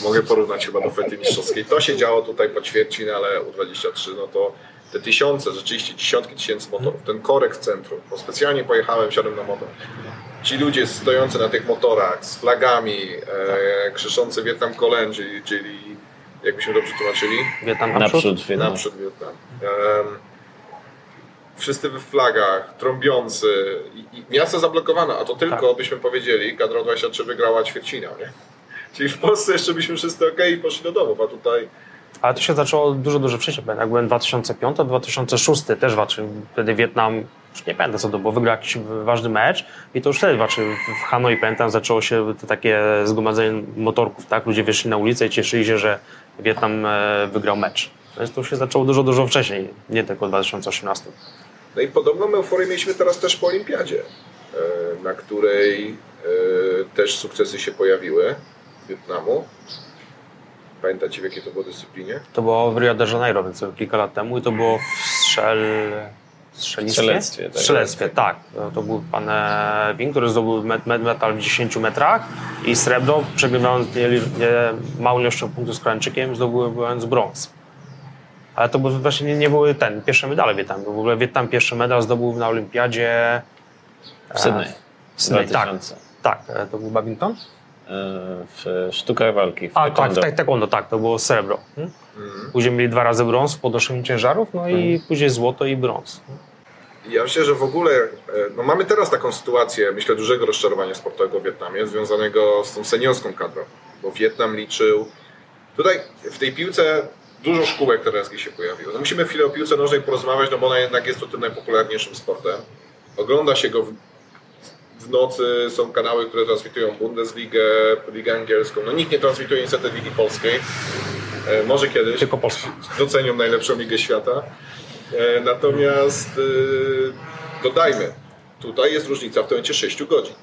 Mogę porównać chyba do fety mistrzowskiej. To się działo tutaj po ćwierćin, ale U23, no to te tysiące, rzeczywiście dziesiątki tysięcy motorów, ten korek w centrum, bo specjalnie pojechałem, siadłem na motor. Ci ludzie stojący na tych motorach z flagami, e, krzyczący Wietnam Kolen, czyli, czyli jakbyśmy dobrze tłumaczyli, Wietnam naprzód. Wietnam. Naprzód Wietnam. Em, wszyscy we flagach, trąbiący. I, i miasto zablokowane, a to tylko, Tak. byśmy powiedzieli, kadra 23 wygrała ćwierćfinał, nie? Czyli w Polsce jeszcze byśmy wszyscy ok i poszli do domów, a tutaj Ale to się zaczęło dużo, dużo wcześniej. Jak byłem 2005, 2006 też walczył. Wtedy Wietnam, już nie pamiętam co to było, wygrał jakiś ważny mecz i to już wtedy walczył. W Hanoi pamiętam, zaczęło się takie zgromadzenie motorków, tak? Ludzie wyszli na ulicę i cieszyli się, że Wietnam e, wygrał mecz. Więc to się zaczęło dużo, dużo wcześniej, nie tylko w 2018. No i podobną euforię mieliśmy teraz też po Olimpiadzie, e, na której e, też sukcesy się pojawiły Wietnamu. Pamiętacie w jakiej to było dyscyplinie? To było w Rio de Janeiro, więc kilka lat temu i to było w strzel... strzelnictwie? Strzelectwie, tak. Strzelectwie, tak. To, był pan e, Wing, który zdobył met, met, metal w 10 metrach i srebro, przegrywając nie, nie, małą ilością punktów z Koreańczykiem, zdobywając brąz. Ale to był, właśnie nie, nie były ten, pierwsze medale Wietnamu. W ogóle Wietnam pierwszy medal zdobył na olimpiadzie W Sydney. w Sydney, tak. 2000. Tak, e, to był badminton? W sztukach walki, w A tak, tak, taekwondo, tak, to było srebro. Hmm? Później mieli dwa razy brąz w podnoszeniu ciężarów, no i później złoto i brąz. Ja myślę, że w ogóle e, no mamy teraz taką sytuację, myślę, dużego rozczarowania sportowego w Wietnamie, związanego z tą seniorską kadrą, bo Wietnam liczył. Tutaj w tej piłce dużo szkółek trenerskich się pojawiło. No musimy chwilę o piłce nożnej porozmawiać, no bo ona jednak jest to tym najpopularniejszym sportem. Ogląda się go w nocy, są kanały, które transmitują Bundesligę, Ligę Angielską. No nikt nie transmituje niestety Ligi Polskiej. E, może kiedyś Tylko Polska. docenią najlepszą ligę świata. E, Natomiast e, dodajmy, tutaj jest różnica w momencie 6 godzin.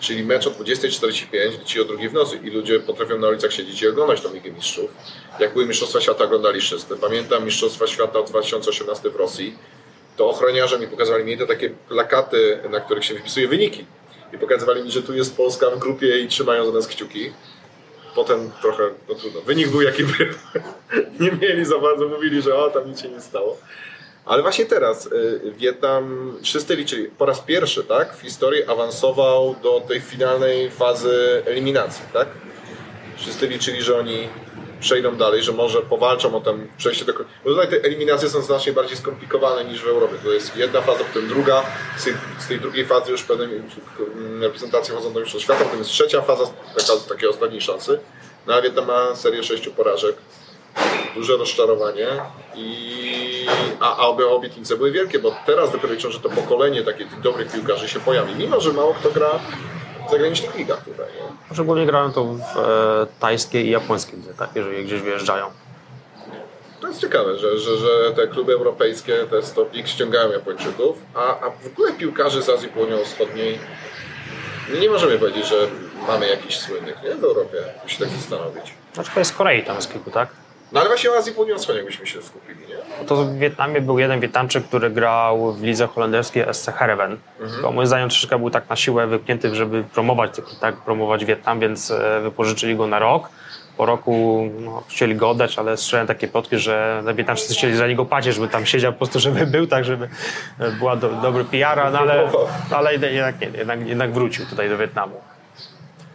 czyli mecz o 20.45 ci o drugiej w nocy i ludzie potrafią na ulicach siedzieć i oglądać tą Ligę Mistrzów. Jak były Mistrzostwa Świata, oglądali wszyscy. Pamiętam Mistrzostwa Świata 2018 w Rosji, to ochroniarze mi pokazali mi te takie plakaty, na których się wypisuje wyniki. I pokazywali mi, że tu jest Polska w grupie i trzymają za nas kciuki. Potem trochę, no trudno, wynik był jaki był. nie mieli za bardzo, mówili, że o, tam nic się nie stało. Ale właśnie teraz y, Wietnam, wszyscy liczyli, po raz pierwszy tak, w historii awansował do tej finalnej fazy eliminacji. Tak? Wszyscy liczyli, że oni przejdą dalej, że może powalczą o tam przejście do... Bo tutaj te eliminacje są znacznie bardziej skomplikowane niż w Europie. To jest jedna faza, potem druga, z tej, z tej drugiej fazy już pewne reprezentacje chodzą do Mistrzostw Świata, potem jest trzecia faza, taka, takiej ostatniej szansy. No a Wietnam ma serię sześciu porażek, duże rozczarowanie i a, a obie obietnice były wielkie, bo teraz dopiero liczą, że to pokolenie takich dobrych piłkarzy się pojawi, mimo że mało kto gra w zagranicznych ligach tutaj. Nie? Szczególnie grają to w e, tajskiej i japońskiej lidze, tak, jeżeli gdzieś wyjeżdżają. To jest ciekawe, że, że, że te kluby europejskie, te Stop League ściągają Japończyków, a, a w ogóle piłkarzy z Azji Południowo-Wschodniej nie możemy powiedzieć, że mamy jakichś słynnych nie? w Europie, musi tak zastanowić. Znaczy to jest Korei tam z kilku, tak? No ale właśnie o Azji Południowo-Wschodniej byśmy się skupili, nie? No to w Wietnamie był jeden Wietnamczyk, który grał w lidze holenderskiej SC Heerenveen. Mhm. Moim zdaniem troszeczkę był tak na siłę wypchnięty, żeby promować, tak, promować Wietnam, więc e, wypożyczyli go na rok. Po roku no, chcieli go oddać, ale słyszałem takie plotki, że Wietnamczycy chcieli za niego płacić, żeby tam siedział po prostu, żeby był, tak żeby e, była do, dobry PR, no, ale, ale jednak, nie, jednak, jednak wrócił tutaj do Wietnamu.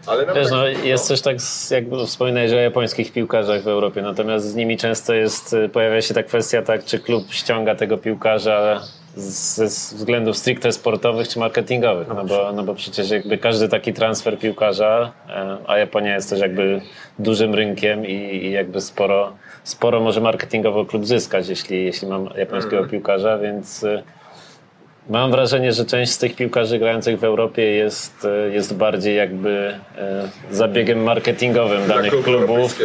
Ale Wiesz, tak, no, jest coś tak, jak wspominałeś o japońskich piłkarzach w Europie, natomiast z nimi często jest, y, pojawia się ta kwestia, tak, czy klub ściąga tego piłkarza ze względów stricte sportowych czy marketingowych, no bo, no bo przecież jakby każdy taki transfer piłkarza, e, a Japonia jest też jakby dużym rynkiem i, i jakby sporo, sporo może marketingowo klub zyskać, jeśli, jeśli mam japońskiego mm. piłkarza, więc y, Mam wrażenie, że część z tych piłkarzy grających w Europie jest, e, jest bardziej jakby e, zabiegiem marketingowym danych klubów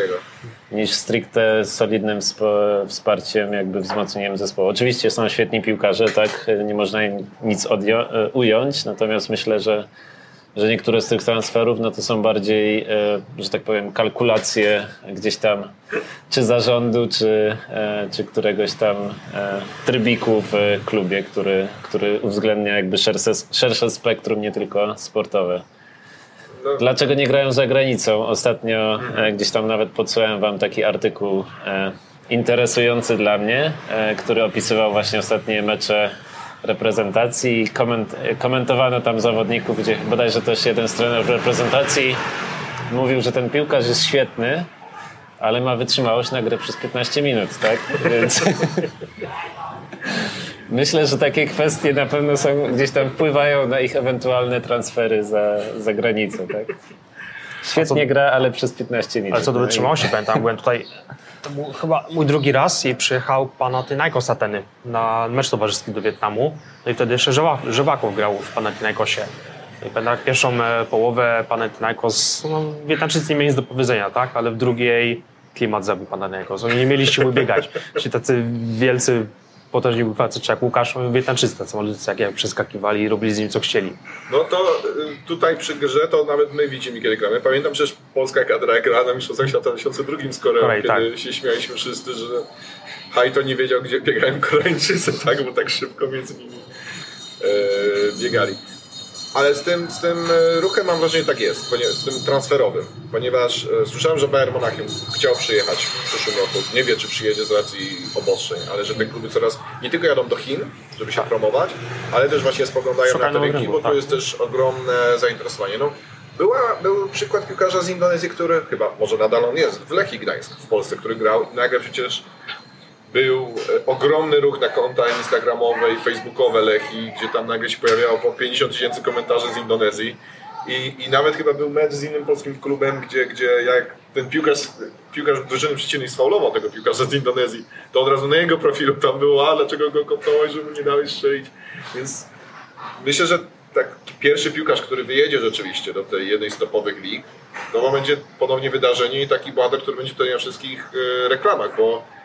niż stricte solidnym wsparciem, jakby wzmocnieniem zespołu. Oczywiście są świetni piłkarze, tak, nie można im nic e, ująć, natomiast myślę, że że niektóre z tych transferów no to są bardziej, e, że tak powiem, kalkulacje gdzieś tam czy zarządu, czy, e, czy któregoś tam e, trybiku w klubie, który, który uwzględnia jakby szersze, szersze spektrum, nie tylko sportowe. No. Dlaczego nie grają za granicą? Ostatnio gdzieś tam nawet podsyłałem wam taki artykuł interesujący dla mnie, który opisywał właśnie ostatnie mecze reprezentacji i koment, komentowano tam zawodników, gdzie bodajże też jeden z trenerów reprezentacji mówił, że ten piłkarz jest świetny, ale ma wytrzymałość na grę przez 15 minut, tak? Więc myślę, że takie kwestie na pewno są gdzieś tam wpływają na ich ewentualne transfery za, za granicę, tak? Świetnie gra, ale przez 15 minut. Ale co do no wytrzymałości, pamiętam, byłem tutaj to był chyba mój drugi raz i przyjechał Panathinaikos Ateny na mecz towarzyski do Wietnamu. No i wtedy jeszcze Żewakow grał w Panathinaikosie. I pamiętam pierwszą e, połowę Panathinaikos, no Wietnamczycy nie mieli nic do powiedzenia, tak? Ale w drugiej klimat zabił Panathinaikos. Oni nie mieli siły biegać. Ci tacy wielcy potężni facet jak Łukasz, Wietnamczycy tacy malutcy, jak ja przeskakiwali i robili z nim co chcieli. No to y, tutaj przy grze to nawet my widzimy kiedy gramy. Pamiętam przecież polska kadra gra na Mistrzostwach Świata w 2002 z Koreą, kiedy tak. się śmialiśmy wszyscy, że Hajto nie wiedział gdzie biegają Koreańczycy, tak, bo tak szybko między nimi e, biegali. Ale z tym, z tym e, ruchem mam wrażenie tak jest, z tym transferowym, ponieważ e, słyszałem, że Bayern Monachium chciał przyjechać w przyszłym roku. Nie wie, czy przyjedzie z racji obostrzeń, ale że te kluby coraz nie tylko jadą do Chin, żeby się promować, ale też właśnie spoglądają na te rynki, bo tak. tu jest też ogromne zainteresowanie. No, była, był przykład piłkarza z Indonezji, który chyba, może nadal on jest, w Lechii Gdańsk w Polsce, który grał i nagle przecież był e, ogromny ruch na konta instagramowe i facebookowe Lechi, gdzie tam nagle się pojawiało po 50 tysięcy komentarzy z Indonezji. I, I nawet chyba był mecz z innym polskim klubem, gdzie, gdzie jak ten piłkarz, piłkarz drużyny przeciwnej sfaulował tego piłkarza z Indonezji, to od razu na jego profilu tam było, a dlaczego go kopnąłeś, żeby nie dałeś strzelić. Więc myślę, że tak pierwszy piłkarz, który wyjedzie rzeczywiście do tej jednej z topowych lig, to będzie ponownie wydarzenie i taki bohater, który będzie tutaj na wszystkich e, reklamach, bo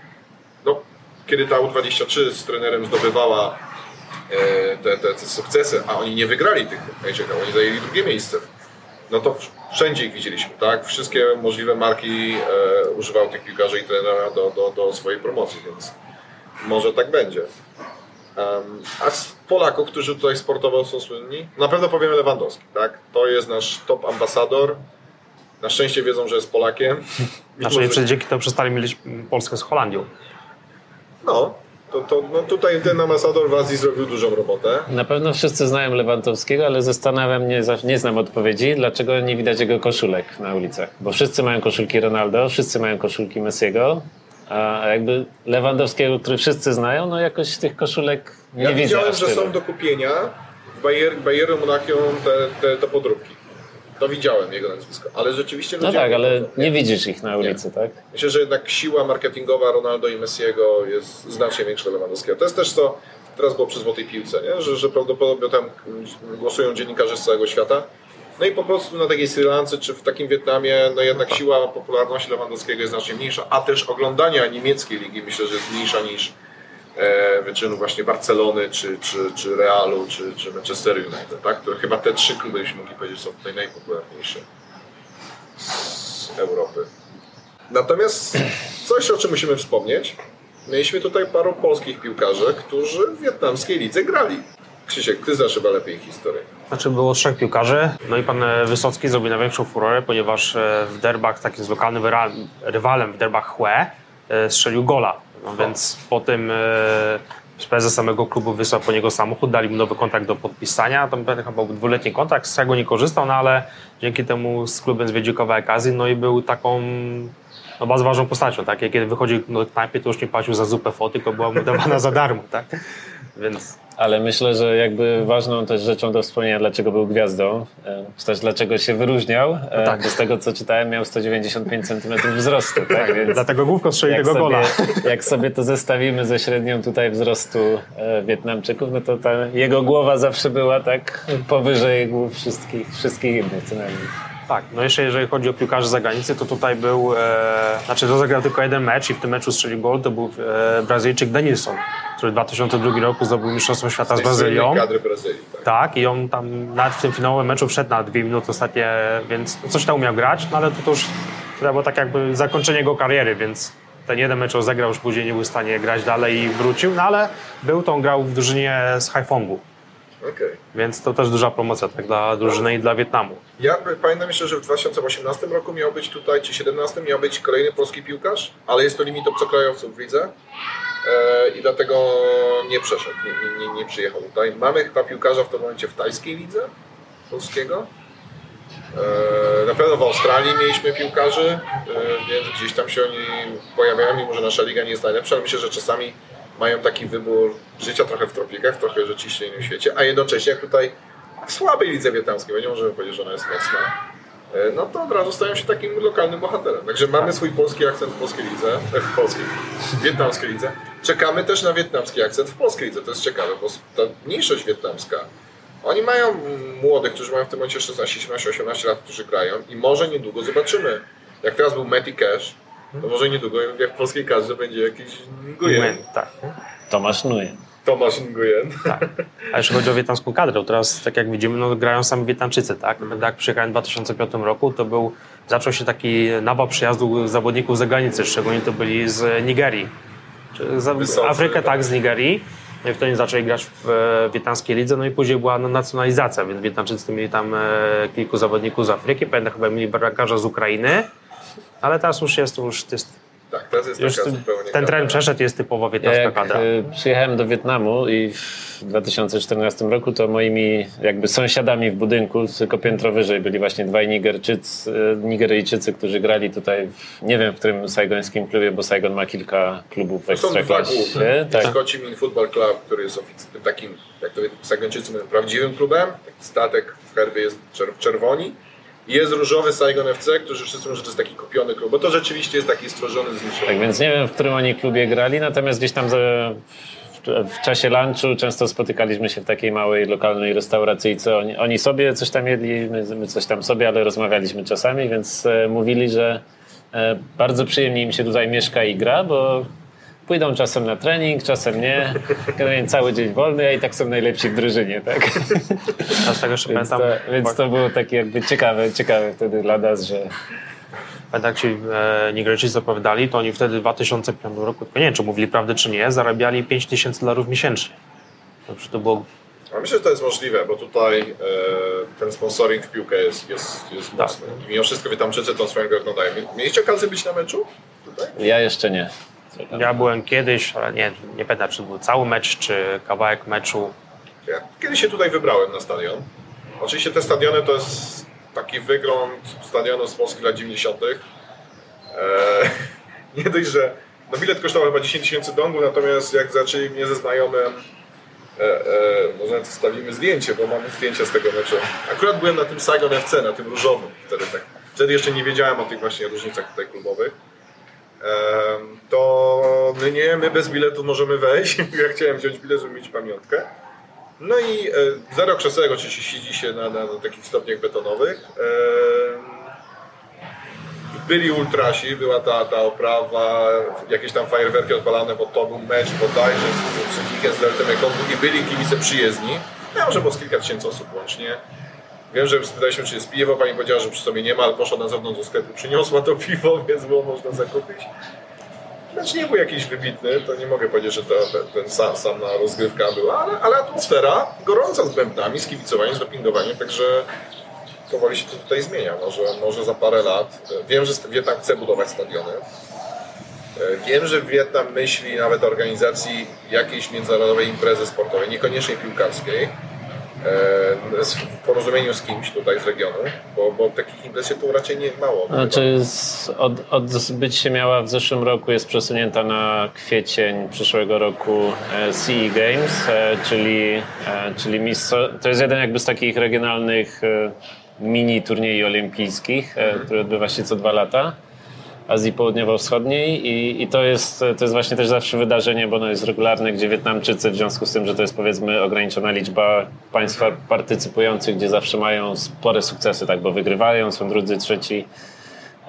kiedy ta U23 z trenerem zdobywała e, te, te, te, sukcesy, a oni nie wygrali tych meczów, oni zajęli drugie miejsce no to wszędzie ich widzieliśmy, tak? Wszystkie możliwe marki e, używały tych piłkarzy i trenera do, do, do swojej promocji, więc może tak będzie. Um, a z Polaków, którzy tutaj sportowo są słynni, na pewno powiemy Lewandowski, tak? To jest nasz top ambasador. Na szczęście wiedzą, że jest Polakiem. Znaczy, może... dzięki temu przestali mieć Polskę z Holandią. No, to, to no tutaj ten ambasador w Azji zrobił dużą robotę. Na pewno wszyscy znają Lewandowskiego, ale zastanawiam mnie, nie znam odpowiedzi, dlaczego nie widać jego koszulek na ulicach. Bo wszyscy mają koszulki Ronaldo, wszyscy mają koszulki Messiego, a jakby Lewandowskiego, który wszyscy znają, no jakoś tych koszulek nie ja widzę. widziałem, że są do kupienia w Bayer, Bayernu Monachium te, te, te podróbki. To widziałem jego nazwisko, ale rzeczywiście No tak, ale nie widzisz ich na ulicy, nie. tak? Myślę, że jednak siła marketingowa Ronaldo i Messiego jest znacznie większa Lewandowskiego. To jest też to, teraz było przy Złotej Piłce, nie? Że, że prawdopodobnie tam głosują dziennikarze z całego świata. No i po prostu na takiej Sri Lance czy w takim Wietnamie, no jednak siła popularności Lewandowskiego jest znacznie mniejsza, a też oglądania niemieckiej ligi myślę, że jest mniejsza niż wyczynu właśnie Barcelony, czy, czy, czy Realu, czy, czy Manchester United, tak? To chyba te trzy kluby, jeśli mogli powiedzieć, są tutaj najpopularniejsze z Europy. Natomiast coś, o czym musimy wspomnieć, mieliśmy tutaj paru polskich piłkarzy, którzy w wietnamskiej lidze grali. Krzysiek, ty znasz chyba lepiej historię. Znaczy było trzech piłkarzy, no i pan Wysocki zrobił największą furorę, ponieważ e, w derbach takim z lokalnym rywalem w derbach Hue e, strzelił gola. No więc po tym e, prezes samego klubu wysłał po niego samochód, dali mu nowy kontrakt do podpisania. Tam chyba był dwuletni kontrakt, z którego nie korzystał, no ale dzięki temu z klubem zwiedził kawałek Azji, no i był taką no, bardzo ważną postacią. Tak? Kiedy wychodził do knajpy, to już nie płacił za zupę foty, tylko była mu dawana za darmo. Tak? Więc ale myślę, że jakby ważną też rzeczą do wspomnienia, dlaczego był gwiazdą, e, czy też dlaczego się wyróżniał, e, no tak. bo z tego co czytałem miał 195 cm wzrostu. Tak? Więc Dlatego główko strzelił tego gola. Jak sobie to zestawimy ze średnią tutaj wzrostu e, Wietnamczyków, no to ta jego głowa zawsze była tak powyżej głów wszystkich, wszystkich innych co najmniej. Tak, no jeszcze jeżeli chodzi o piłkarzy z zagranicy, to tutaj był, e, znaczy rozegrał tylko jeden mecz i w tym meczu strzelił gol, to był e, Brazylijczyk Denilson, który w 2002 roku zdobył Mistrzostwo Świata z, z Brazylią. kadry Brazylii, tak. tak. i on tam nawet w tym finałowym meczu wszedł na dwie minuty ostatnie, więc coś tam umiał grać, no ale to, to już było tak jakby zakończenie jego kariery, więc ten jeden mecz rozegrał, już później nie był w stanie grać dalej i wrócił, no ale był, to on grał w drużynie z Haifongu. Okay. Więc to też duża promocja tak dla drużyny i dla Wietnamu. Ja pamiętam jeszcze, że w 2018 roku miał być tutaj, czy 2017 miał być kolejny polski piłkarz, ale jest to limit obcokrajowców w lidze e, i dlatego nie przeszedł, nie, nie, nie, przyjechał tutaj. Mamy chyba piłkarza w tym momencie w tajskiej lidze polskiego. E, na pewno w Australii mieliśmy piłkarzy, e, więc gdzieś tam się oni pojawiają, mimo że nasza liga nie jest najlepsza, ale myślę, że czasami mają taki wybór życia trochę w tropikach, trochę rzeczywiście innym świecie, a jednocześnie jak tutaj w słabej lidze wietnamskiej, nie możemy powiedzieć, że ona jest mocna, e, no to od razu stają się takim lokalnym bohaterem. Także mamy swój polski akcent w polskiej lidze, e, w polskiej, wietnamskiej lidze. Czekamy też na wietnamski akcent w polskiej lidze, to jest ciekawe, bo ta mniejszość wietnamska, oni mają młodych, którzy mają w tym momencie 16, 17, 18 lat, którzy grają i może niedługo zobaczymy. Jak teraz był Matty Cash, to może niedługo jak w polskiej kadrze będzie jakiś Nguyen. Tak. Tomasz Nguyen. Tomasz Nguyen. Tak. A jeśli chodzi o wietnamską kadrę, teraz tak jak widzimy, no, grają sami Wietnamczycy, tak? Jak przyjechałem w 2005 roku, to był, zaczął się taki nawał przyjazdu zawodników z zagranicy, szczególnie to byli z Nigerii. Z Afrykę tak, tak, z Nigerii. No i wtedy zaczęli grać w wietnamskiej lidze, no i później była nacjonalizacja, więc Wietnamczycy mieli tam e, kilku zawodników z Afryki, pamiętam chyba mieli barakarza z Ukrainy, ale teraz już jest, już jest tak, teraz jest już zupełnie Ten trend przeszedł, jest typowo wietnamska Jak kadra. Y, przyjechałem do Wietnamu i w 2014 roku to moimi jakby sąsiadami w budynku, tylko piętro wyżej byli właśnie dwaj Nigerczycy, y, Nigeryjczycy, którzy grali tutaj, w, nie wiem w którym saigońskim klubie, bo Saigon ma kilka klubów w ekstraklasie. Tak. Szkoci Min Football Club, który jest takim, jak to Saigończycy mówią, prawdziwym klubem. Statek w herbie jest czerwoni jest różowy Saigon FC, którzy wszyscy mówią, że to jest taki kupiony klub, bo to rzeczywiście jest taki stworzony z Tak, więc nie wiem, w którym oni klubie grali, natomiast gdzieś tam w czasie lunchu często spotykaliśmy się w takiej małej lokalnej restauracyjce. Oni, oni sobie coś tam jedli, my, my, coś tam sobie, ale rozmawialiśmy czasami, więc e, mówili, że e, bardzo przyjemnie im się tutaj mieszka i gra, bo pójdą czasem na trening, czasem nie. Generalnie cały dzień wolny, a i tak są najlepsi w drużynie, tak? Z tego jeszcze Więc pamiętam, to, więc to było takie jakby ciekawe, ciekawe wtedy dla nas, że pamiętam jak ci e, Nigeryjczycy opowiadali, to oni wtedy w 2005 roku, tylko nie wiem czy mówili prawdę czy nie, zarabiali 5000 dolarów miesięcznie. Dobrze, to było A myślę, że to jest możliwe, bo tutaj e, ten sponsoring w piłkę jest, jest, jest Tak. mocny. I mimo wszystko Wietnamczycy tą swoją grę oglądają. Mieliście okazję być na meczu? Tutaj? ja jeszcze nie. Ja byłem kiedyś, ale nie, nie pamiętam, czy to był cały mecz, czy kawałek meczu. Ja kiedyś się tutaj wybrałem na stadion. Oczywiście te stadiony to jest taki wygląd stadionu z Polski lat 90. Eee, nie dość, że no bilet kosztował chyba 10 tysięcy dongów, natomiast jak zaczęli mnie ze znajomym e, e, może nawet wstawimy zdjęcie, bo mamy zdjęcia z tego meczu. Akurat byłem na tym Saigon FC, na tym różowym wtedy tak. Wtedy jeszcze nie wiedziałem o tych właśnie różnicach tutaj klubowych. To my nie, my bez biletu możemy wejść. Ja chciałem wziąć bilet, żeby mieć pamiątkę. No i e, zero krzesełek oczywiście siedzi się na, na, na takich stopniach betonowych. Byli ultrasi, była ta, ta oprawa, jakieś tam fajerwerki odpalane, bo to był mecz bodajże z Psychikiem, z Deltem Ekongu i byli kibice przyjezdni. Ja może było kilka tysięcy osób łącznie. Wiem, że spytaliśmy, czy jest piwo, pani powiedziała, że przy sobie nie ma, ale poszła na zewnątrz do sklepu, przyniosła to piwo, więc było można zakupić. Znaczy nie był jakiś wybitny, to nie mogę powiedzieć, że to, ten, sam, sama rozgrywka była, ale, ale atmosfera gorąca z bębnami, z kibicowaniem, z dopingowaniem, także powoli się to tutaj zmienia. Może, może za parę lat. Wiem, że Wietnam chce budować stadiony. E, Wiem, że Wietnam myśli nawet o organizacji jakiejś międzynarodowej imprezy sportowej, niekoniecznie piłkarskiej, w porozumieniu z kimś tutaj z regionu, bo, bo takich imprez się tu raczej nie mało. Znaczy z, od, odbyć się miała w zeszłym roku, jest przesunięta na kwiecień przyszłego roku e, CE Games, e, czyli, e, czyli mistrzo, to jest jeden jakby z takich regionalnych e, mini turniejów olimpijskich, e, który odbywa się co dwa lata. Azji Południowo-Wschodniej i, i to, jest, to jest właśnie też zawsze wydarzenie, bo ono jest regularne, gdzie Wietnamczycy w związku z tym, że to jest powiedzmy ograniczona liczba państw partycypujących, gdzie zawsze mają spore sukcesy, tak, bo wygrywają, są drudzy, trzeci,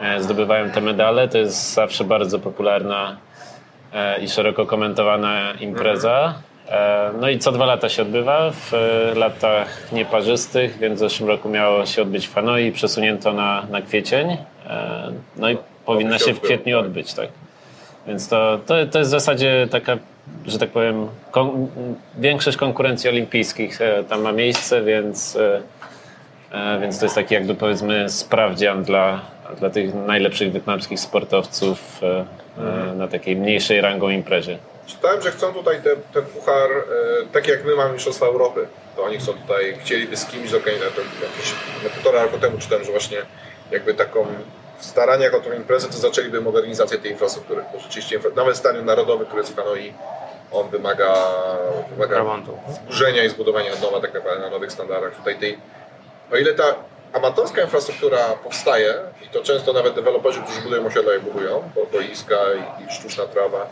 e, zdobywają te medale. To jest zawsze bardzo popularna e, i szeroko komentowana impreza. E, No i co dwa lata się odbywa w latach nieparzystych, więc w zeszłym roku miało się odbyć w Hanoi, przesunięto na, na kwiecień. No i powinna się w kwietniu tak. odbyć, tak. Więc to, to, to jest w zasadzie taka, że tak powiem, kon, większość konkurencji olimpijskich e, tam ma miejsce, więc, e, e, więc to jest taki jakby powiedzmy sprawdzian dla, dla tych najlepszych wietnamskich sportowców e, na takiej mniejszej rangą imprezie. Czytałem, że chcą tutaj ten, ten puchar, e, tak jak my mamy Mistrzostwa Europy, to oni chcą tutaj, chcieliby z kimś zorganizować, to jakieś no, półtora roku temu czytałem, że właśnie jakby taką staraniach o tą imprezę, to zaczęliby modernizację tej infrastruktury. Bo rzeczywiście nawet Stadion Narodowy, który jest w Hanoi, on wymaga, wymaga Remontu. zburzenia i zbudowania od nowa tak naprawdę na nowych standardach. Tutaj tej, o ile ta amatorska infrastruktura powstaje i to często nawet deweloperzy, którzy budują osiedla je budują, bo boiska i, i sztuczna trawa,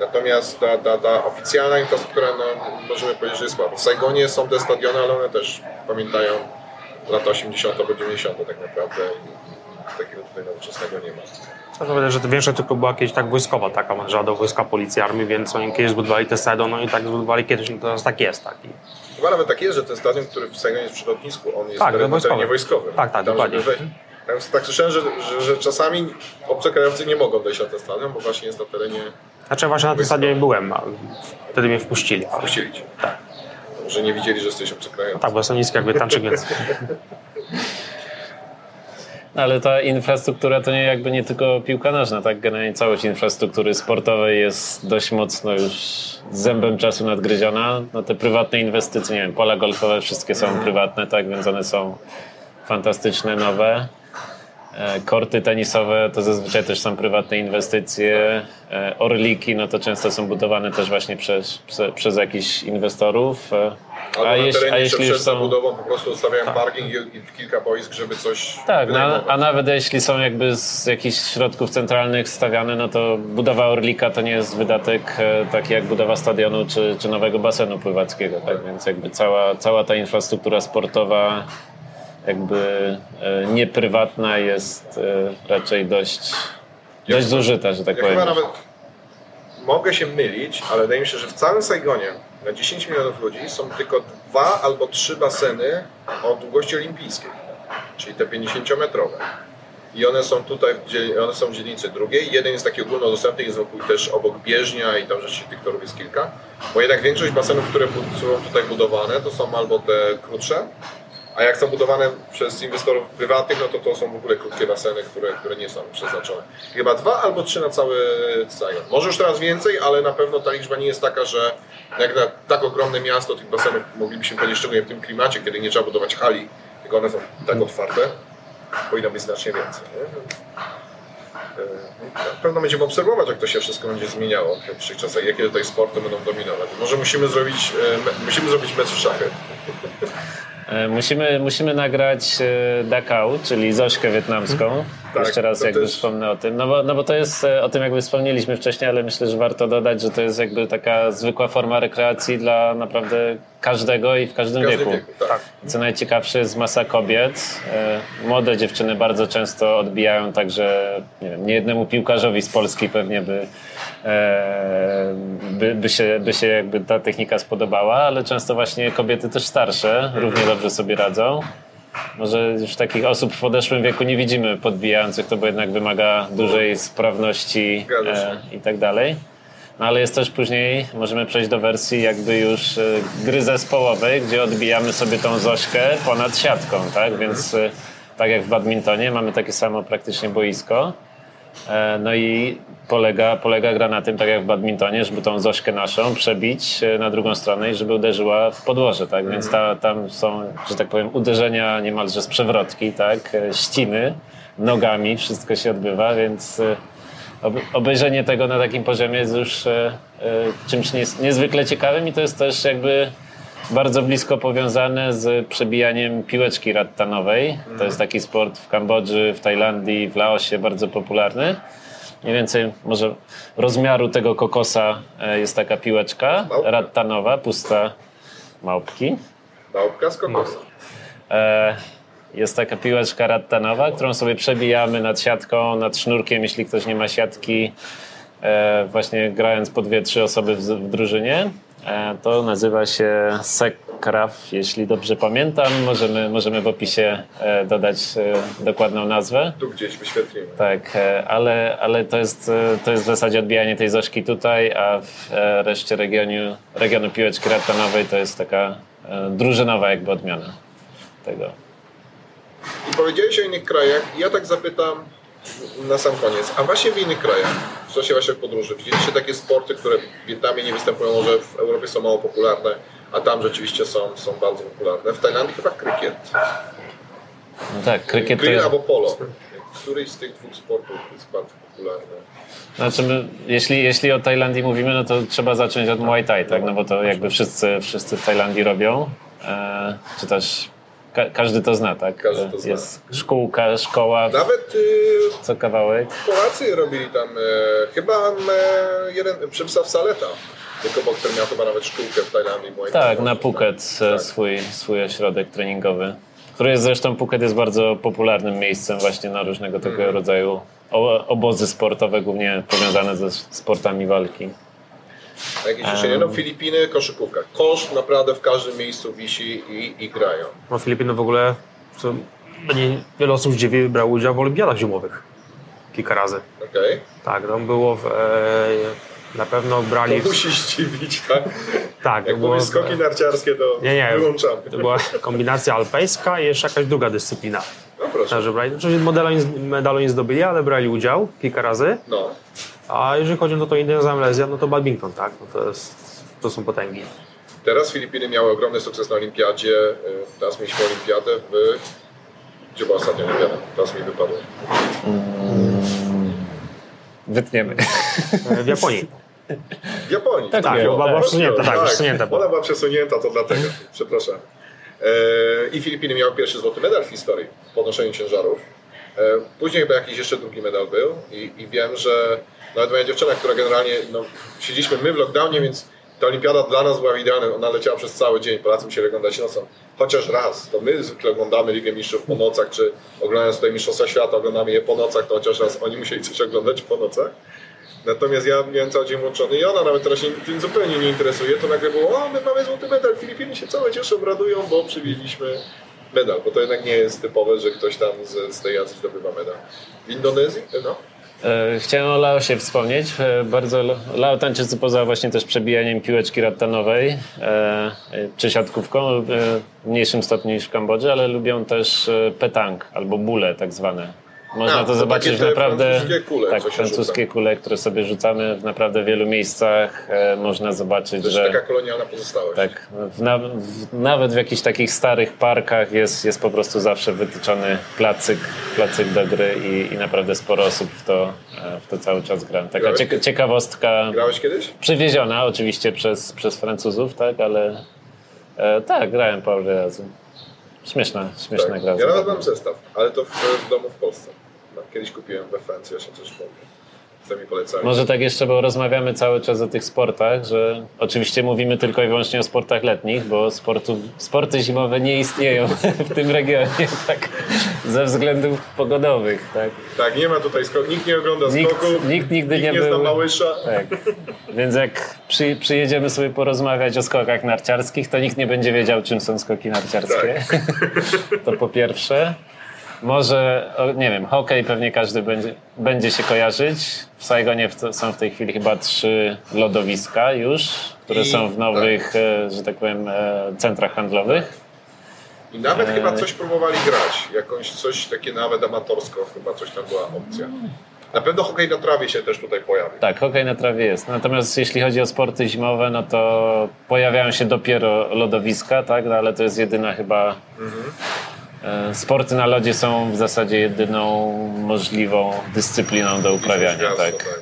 natomiast ta, ta, ta oficjalna infrastruktura, no, możemy powiedzieć, że jest słaba. W Saigonie są te stadiony, ale one też pamiętają lata 80. albo 90. tak naprawdę i i takiego tutaj nowoczesnego nie ma. Trzeba powiedzieć, że to większość tylko była kiedyś tak wojskowa, taka że do wojska policji, armii, więc oni kiedyś zbudowali te stadion, no i tak zbudowali kiedyś, no teraz tak jest. Tak. I Chyba nawet tak jest, że ten stadion, który w Saigonie jest przy lotnisku, on jest Tak, teren- na wojskowy. terenie wojskowym. Tak, tak, Tam, dokładnie. Tam, tak słyszałem, że, że, że czasami obcokrajowcy nie mogą dojść na ten stadion, bo właśnie jest na terenie Znaczy właśnie na tym stadionie byłem, a wtedy mnie wpuścili. Ale, Puścili cię. Tak. Że nie widzieli, że jesteś obcokrajowcem. tak, bo jestem niski jak Wietnamczyk, więc Ale ta infrastruktura to nie jakby nie tylko piłka nożna, tak? Generalnie całość infrastruktury sportowej jest dość mocno już zębem czasu nadgryziona. No te prywatne inwestycje, nie wiem, pola golfowe wszystkie są prywatne, tak? Więc one są fantastyczne, nowe. E, Korty tenisowe to zazwyczaj też są prywatne inwestycje. E, Orliki, no to często są budowane też właśnie przez, prze, przez jakichś inwestorów. E, Albo A, na jeśli, terenie a jeśli już są... zabudową po prostu ustawiają parking i, kilka boisk, żeby coś Tak, no, wynajmować. a nawet jeśli są jakby z jakichś środków centralnych stawiane, no to budowa Orlika to nie jest wydatek taki jak budowa stadionu czy, czy nowego basenu pływackiego, tak? Więc jakby cała, cała ta infrastruktura sportowa jakby e, nieprywatna jest e, raczej dość, dość zużyta, że tak Ja powiem. chyba nawet mogę się mylić, ale wydaje mi się, że w całym Saigonie na 10 milionów ludzi są tylko dwa albo trzy baseny o długości olimpijskiej, czyli te 50-metrowe. I one są tutaj, one są w dzielnicy drugiej. Jeden jest taki ogólnodostępny, jest wokół też obok bieżnia i tam rzeczywiście tych torów jest kilka. Bo jednak większość basenów, które są tutaj budowane, to są albo te krótsze, a jak są budowane przez inwestorów prywatnych, no to to są w ogóle krótkie baseny, które, które nie są przeznaczone. Chyba dwa albo trzy na cały Saigon. Może już teraz więcej, ale na pewno ta liczba nie jest taka, że jak na tak ogromne miasto tych basenów moglibyśmy powiedzieć, szczególnie w tym klimacie, kiedy nie trzeba budować hali, tylko one są tak otwarte, powinno być znacznie więcej. E, Na pewno będziemy obserwować, jak to się wszystko będzie zmieniało w najbliższych czasach, jakie tutaj sporty będą dominować. Może musimy zrobić, e, musimy zrobić mecz w szachy. E, Musimy, musimy nagrać e, Dakau, czyli Zośkę wietnamską. Tak, Jeszcze raz jakby też- wspomnę o tym. No bo, no bo to jest, e, o tym jakby wspomnieliśmy wcześniej, ale myślę, że warto dodać, że to jest jakby taka zwykła forma rekreacji dla naprawdę każdego i w każdym, W każdym wieku. wieku, tak. Co najciekawsze jest masa kobiet. E, Młode dziewczyny bardzo często odbijają także nie wiem, niejednemu piłkarzowi z Polski pewnie by, e, by, by, się, by się jakby ta technika spodobała, ale często właśnie kobiety też starsze równie dobrze sobie radzą. Może już takich osób w podeszłym wieku nie widzimy podbijających to, bo jednak wymaga dużej sprawności e, i tak dalej. No ale jest też później, możemy przejść do wersji jakby już e, gry zespołowej, gdzie odbijamy sobie tą Zośkę ponad siatką, tak? Więc e, tak jak w badmintonie mamy takie samo praktycznie boisko. E, No i polega, polega gra na tym, tak jak w badmintonie, żeby tą Zośkę naszą przebić e, na drugą stronę i żeby uderzyła w podłoże, tak? Więc ta, tam są, że tak powiem, uderzenia niemalże z przewrotki, tak? E, Ściny nogami, wszystko się odbywa, więc ob- obejrzenie tego na takim poziomie jest już czymś niezwykle ciekawym i to jest też jakby bardzo blisko powiązane z przebijaniem piłeczki rattanowej. To jest taki sport w Kambodży, w Tajlandii, w Laosie bardzo popularny. Mniej więcej może rozmiaru tego kokosa e, jest taka piłeczka rattanowa, pusta małpki. Małpka z kokosa. E, Jest taka piłeczka rattanowa, którą sobie przebijamy nad siatką, nad sznurkiem, jeśli ktoś nie ma siatki, e, właśnie grając po dwie, trzy osoby w drużynie. E, To nazywa się Sekraf, jeśli dobrze pamiętam. Możemy, możemy w opisie e, dodać e, dokładną nazwę. Tu gdzieś wyświetlimy. Tak, ale, ale to, jest, to jest w zasadzie odbijanie tej zoszki tutaj, a w reszcie regionu, regionu piłeczki rattanowej to jest taka drużynowa jakby odmiana tego. I powiedziałeś o innych krajach ja tak zapytam na sam koniec, a właśnie w innych krajach, w czasie waszych podróży, widzieliście takie sporty, które w Wietnamie nie występują, może w Europie są mało popularne, a tam rzeczywiście są, są bardzo popularne. W Tajlandii chyba krykiet. No tak, krykiet to jest... albo polo. Któryś z tych dwóch sportów jest bardzo popularny. Znaczy, my, jeśli, jeśli o Tajlandii mówimy, no to trzeba zacząć od Muay Thai, tak? No bo to jakby wszyscy, wszyscy w Tajlandii robią. E, czy też ka- każdy to zna, tak? Każdy to zna. Jest szkółka, szkoła, Nawet y, co kawałek. Polacy robili tam, e, chyba e, jeden, Przemysław Saleta, tylko bokser miał chyba nawet szkółkę w Tajlandii. Tak, na Phuket e, Tak. swój, swój ośrodek treningowy. Który jest zresztą, Phuket jest bardzo popularnym miejscem właśnie na różnego tego Mhm. rodzaju obozy sportowe, głównie powiązane ze sportami walki. Jakieś jeszcze nie? No Filipiny, koszykówka. Kosz naprawdę w każdym miejscu wisi i, i grają. No Filipiny w ogóle, co nie, wiele osób zdziwi, brało udział w olimpiadach zimowych. Kilka razy. Okej? Tak, tam było w, e, na pewno brali... To musi zdziwić, tak? tak, Jak było skoki narciarskie, to Nie, nie. wyłączamy. to była kombinacja alpejska i jeszcze jakaś druga dyscyplina. No proszę. Także brali, medalu nie, medalu nie zdobyli, ale brali udział kilka razy. No. A jeżeli chodzi o to Indonezja, Malezja, no to badminton, tak? No to, jest, to są potęgi. Teraz Filipiny miały ogromny sukces na olimpiadzie. Y, Teraz mieliśmy olimpiadę w... Gdzie była ostatnia olimpiada? Teraz mi wypadło. Wytniemy. E, W Japonii. W Japonii. Tak, Tak, była, tak. przesunięta, tak, przesunięta była. Ona była przesunięta, to dlatego. Przepraszam. E, I Filipiny miały pierwszy złoty medal w historii w podnoszeniu ciężarów. E, później chyba jakiś jeszcze drugi medal był i, i wiem, że nawet moja dziewczyna, która generalnie, no, siedzieliśmy my w lockdownie, więc ta olimpiada dla nas była idealna. Ona leciała przez cały dzień, Polacy musieli oglądać nocą. Chociaż raz, to my zwykle oglądamy Ligę Mistrzów po nocach, czy oglądając tutaj Mistrzostwa Świata, oglądamy je po nocach, to chociaż raz oni musieli coś oglądać po nocach. Natomiast ja miałem cały dzień włączony i ona nawet teraz się tym zupełnie nie interesuje, to nagle było, o my mamy złoty medal, Filipiny się całe cieszą, radują, bo przywieźliśmy medal, bo to jednak nie jest typowe, że ktoś tam z, z tej Azji zdobywa medal. W Indonezji? No. E, Chciałem o Laosie wspomnieć. E, Bardzo Lao tańczy poza właśnie też przebijaniem piłeczki rattanowej e, czy siatkówką w mniejszym stopniu niż w Kambodży, ale lubią też petang albo bule tak zwane. Można A, to to zobaczyć naprawdę. francuskie kule, tak, francuskie rzuca. kule, które sobie rzucamy w naprawdę wielu miejscach. E, Można zobaczyć, To jest że. taka kolonialna pozostałość. Tak, w, na, w, nawet w jakichś takich starych parkach jest, jest po prostu zawsze wytyczony placyk, placyk do gry i, i naprawdę sporo osób w to, e, w to cały czas gra. Taka cieka- ciekawostka, Grałeś kiedyś? przywieziona oczywiście przez, przez Francuzów, tak, ale e, tak, grałem parę razy. Śmieszna, śmieszna Tak. gra. Ja nawet mam zestaw, ale to w, w domu w Polsce. Kiedyś kupiłem we Francji, jeszcze coś powiem. Co mi polecali. Może tak jeszcze, bo rozmawiamy cały czas o tych sportach, że oczywiście mówimy tylko i wyłącznie o sportach letnich, bo sportów, sporty zimowe nie istnieją w tym regionie, tak, ze względów pogodowych, tak. Tak, nie ma tutaj skoków, nikt nie ogląda Nikt- skoków, nikt nigdy nikt nie nie był- Małysza. Tak. Więc jak przy, przyjedziemy sobie porozmawiać o skokach narciarskich, to nikt nie będzie wiedział, czym są skoki narciarskie. To po pierwsze. Może, nie wiem, hokej pewnie każdy będzie, będzie się kojarzyć. W Saigonie są w tej chwili chyba trzy lodowiska już, które I- są w nowych, e, że tak powiem, e, centrach handlowych. I nawet Eee. chyba coś próbowali grać, jakąś coś takie nawet amatorsko, chyba coś tam była opcja. Na pewno hokej na trawie się też tutaj pojawi. Tak, hokej na trawie jest. Natomiast jeśli chodzi o sporty zimowe, no to pojawiają się dopiero lodowiska, tak? No, ale to jest jedyna chyba. e, Sporty na lodzie są w zasadzie jedyną możliwą dyscypliną do uprawiania, Gwiazdo, tak.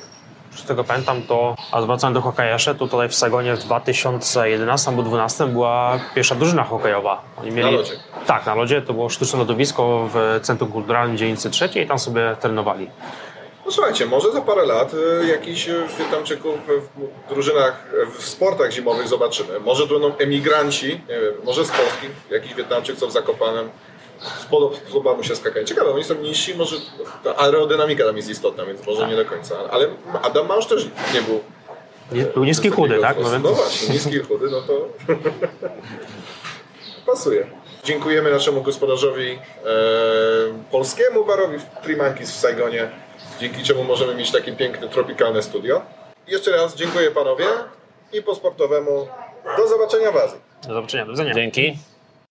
Z tego pamiętam to, a wracając do hokeja jeszcze, to tutaj w Sagonie w 2011 albo 2012 była pierwsza drużyna hokejowa. Oni mieli, Na lodzie? Tak, na lodzie. To było sztuczne lodowisko w Centrum Kulturalnym dzielnicy trzeciej i tam sobie trenowali. No słuchajcie, może za parę lat y, jakichś y, Wietnamczyków w drużynach, y, w sportach zimowych zobaczymy. Może to będą emigranci, nie wiem, może z Polski, jakiś Wietnamczyk, co w Zakopanem. Spodoba mu się skakanie. Ciekawe, oni są niżsi, może ta aerodynamika tam jest istotna, więc może nie do końca. Ale Adam Małż też nie był Był niski chudy, tak? No, No właśnie, niski chudy, no to pasuje. Dziękujemy naszemu gospodarzowi e, polskiemu barowi Monkeys w Saigonie, dzięki czemu możemy mieć takie piękne, tropikalne studio. Jeszcze raz dziękuję panowie i po sportowemu do zobaczenia w Azji. do zobaczenia, do widzenia. Dzięki.